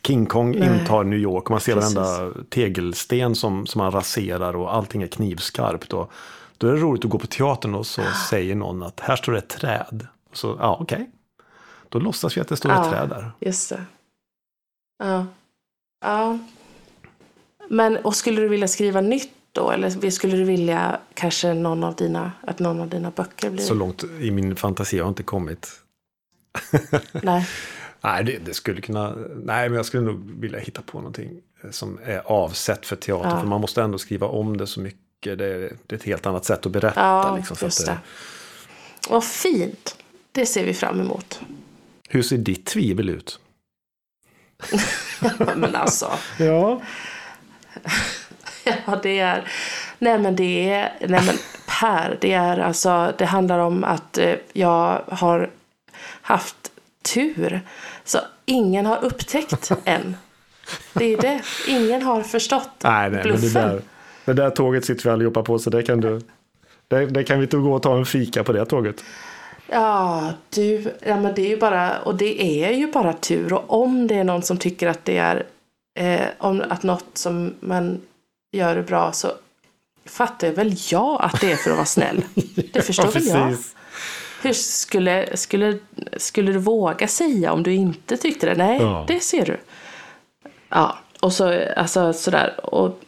King Kong Nej. intar New York och man ser Precis. varenda tegelsten som, som man raserar och allting är knivskarpt. Och då är det roligt att gå på teatern och så säger någon att här står det ett träd. Och så, ja okej. Då låtsas vi att det står ett Ja. träd där. Just det. Ja. Ja. Men, och skulle du vilja skriva nytt då? Eller skulle du vilja kanske någon av dina, att någon av dina böcker blir... Så långt i min fantasi har jag inte kommit. Nej. Nej, det, det skulle kunna... Nej, men jag skulle nog vilja hitta på någonting eh, som är avsett för teater. Ja. För man måste ändå skriva om det så mycket. Det är, det är ett helt annat sätt att berätta. Ja, liksom, så just att det. Vad fint. Det ser vi fram emot. Hur ser ditt tvivel ut? Men alltså. Ja. Ja, det är... Nej, men det är... Nej, men Per, det är alltså... Det handlar om att eh, jag har haft tur. Så ingen har upptäckt än. Det är det. Ingen har förstått Nej, nej, men det bluffen. där, det där tåget sitter vi allihopa på. Så det kan du... Det, det kan vi gå och ta en fika på det tåget. Ja, du, ja, men det är ju bara, och det är ju bara tur. Och om det är någon som tycker att det är, eh, om att något som man gör är bra så fattar väl jag att det är för att vara snäll. Det förstår Ja, väl jag. Hur skulle, skulle, skulle du våga säga om du inte tyckte det? Nej, Ja. det ser du. Ja, och så alltså sådär. Och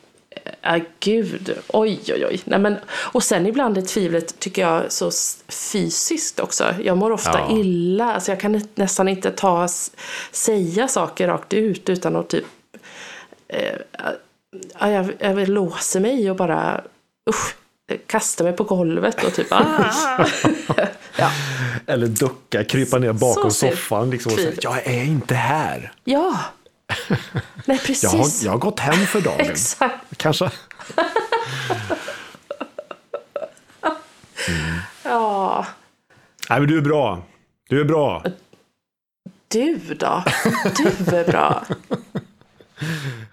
Ja, gud. Oj, oj, oj. Nej, men, och sen ibland är tvivlet, tycker jag, så fysiskt också. Jag mår ofta Ja. illa. Alltså, jag kan nä- nästan inte ta, säga saker rakt ut utan att typ... Eh, ja, jag, jag låser mig och bara... Usch, kastar mig på golvet och typ... Ah. ja. Eller ducka, krypa ner bakom soffan liksom och säga jag är inte här. ja. Nej, Jag precis. har, jag har gått hem för dagen. Exakt. Kanske. Ja. Nej, men du är bra. Du är bra. Du då? Du är bra.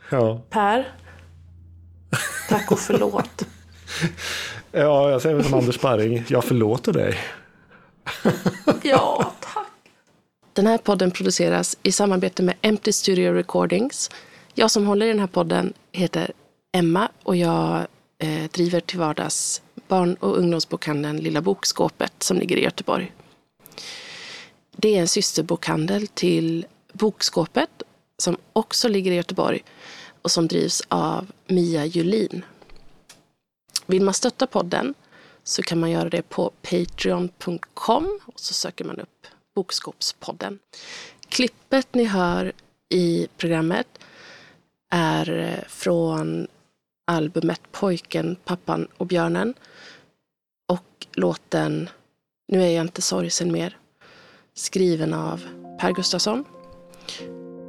Ja, Per? Tack och förlåt. ja jag säger väl som Anders Sparring. Jag förlåter dig. Ja, tack. Den här podden produceras i samarbete med Empty Studio Recordings. Jag som håller i den här podden heter Emma och jag eh, driver till vardags barn och ungdomsbokhandeln Lilla Bokskåpet som ligger i Göteborg. Det är en systerbokhandel till Bokskåpet som också ligger i Göteborg och som drivs av Mia Julin. Vill man stötta podden så kan man göra det på patreon.com och så söker man upp Bokskåpspodden. Klippet ni hör i programmet är eh, från albumet Pojken, pappan och björnen och låten Nu är jag inte sorgsen mer skriven av Per Gustafsson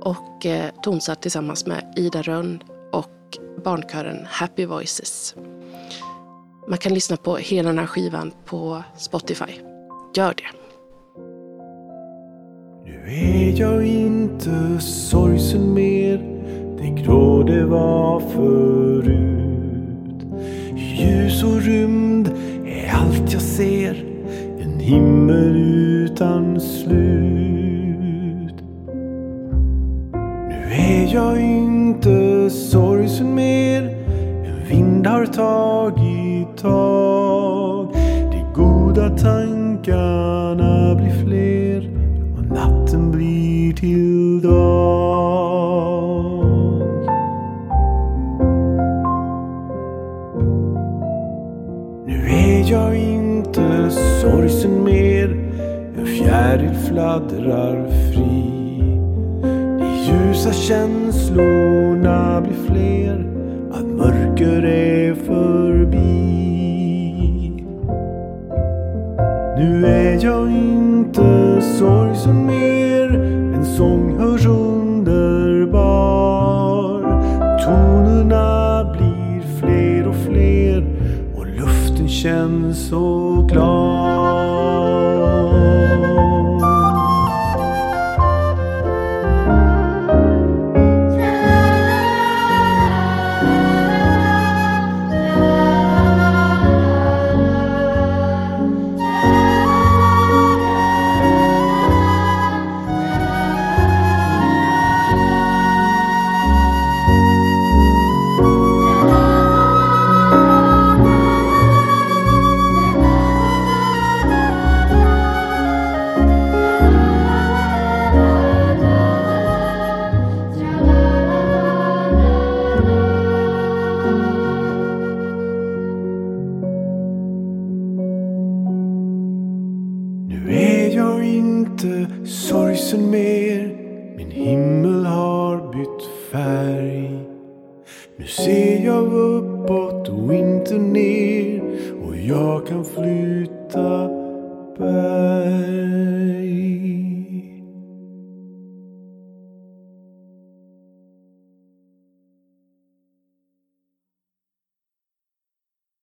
och eh, tonsatt tillsammans med Ida Rönn och barnkören Happy Voices. Man kan lyssna på hela den här skivan på Spotify. Gör det. Nu är jag inte sorgsen mer Det grå det var förut Ljus och rymd är allt jag ser. En himmel utan slut. Nu är jag inte sorgsen mer. En vind har tagit tag. De goda tankarna sorgsen mer En fjäril fladdrar fri. De ljusa känslorna blir fler Att mörker är förbi. Nu är jag inte sorgsen mer En sång hörs underbar. Tonerna blir fler och fler Och luften känns så klar.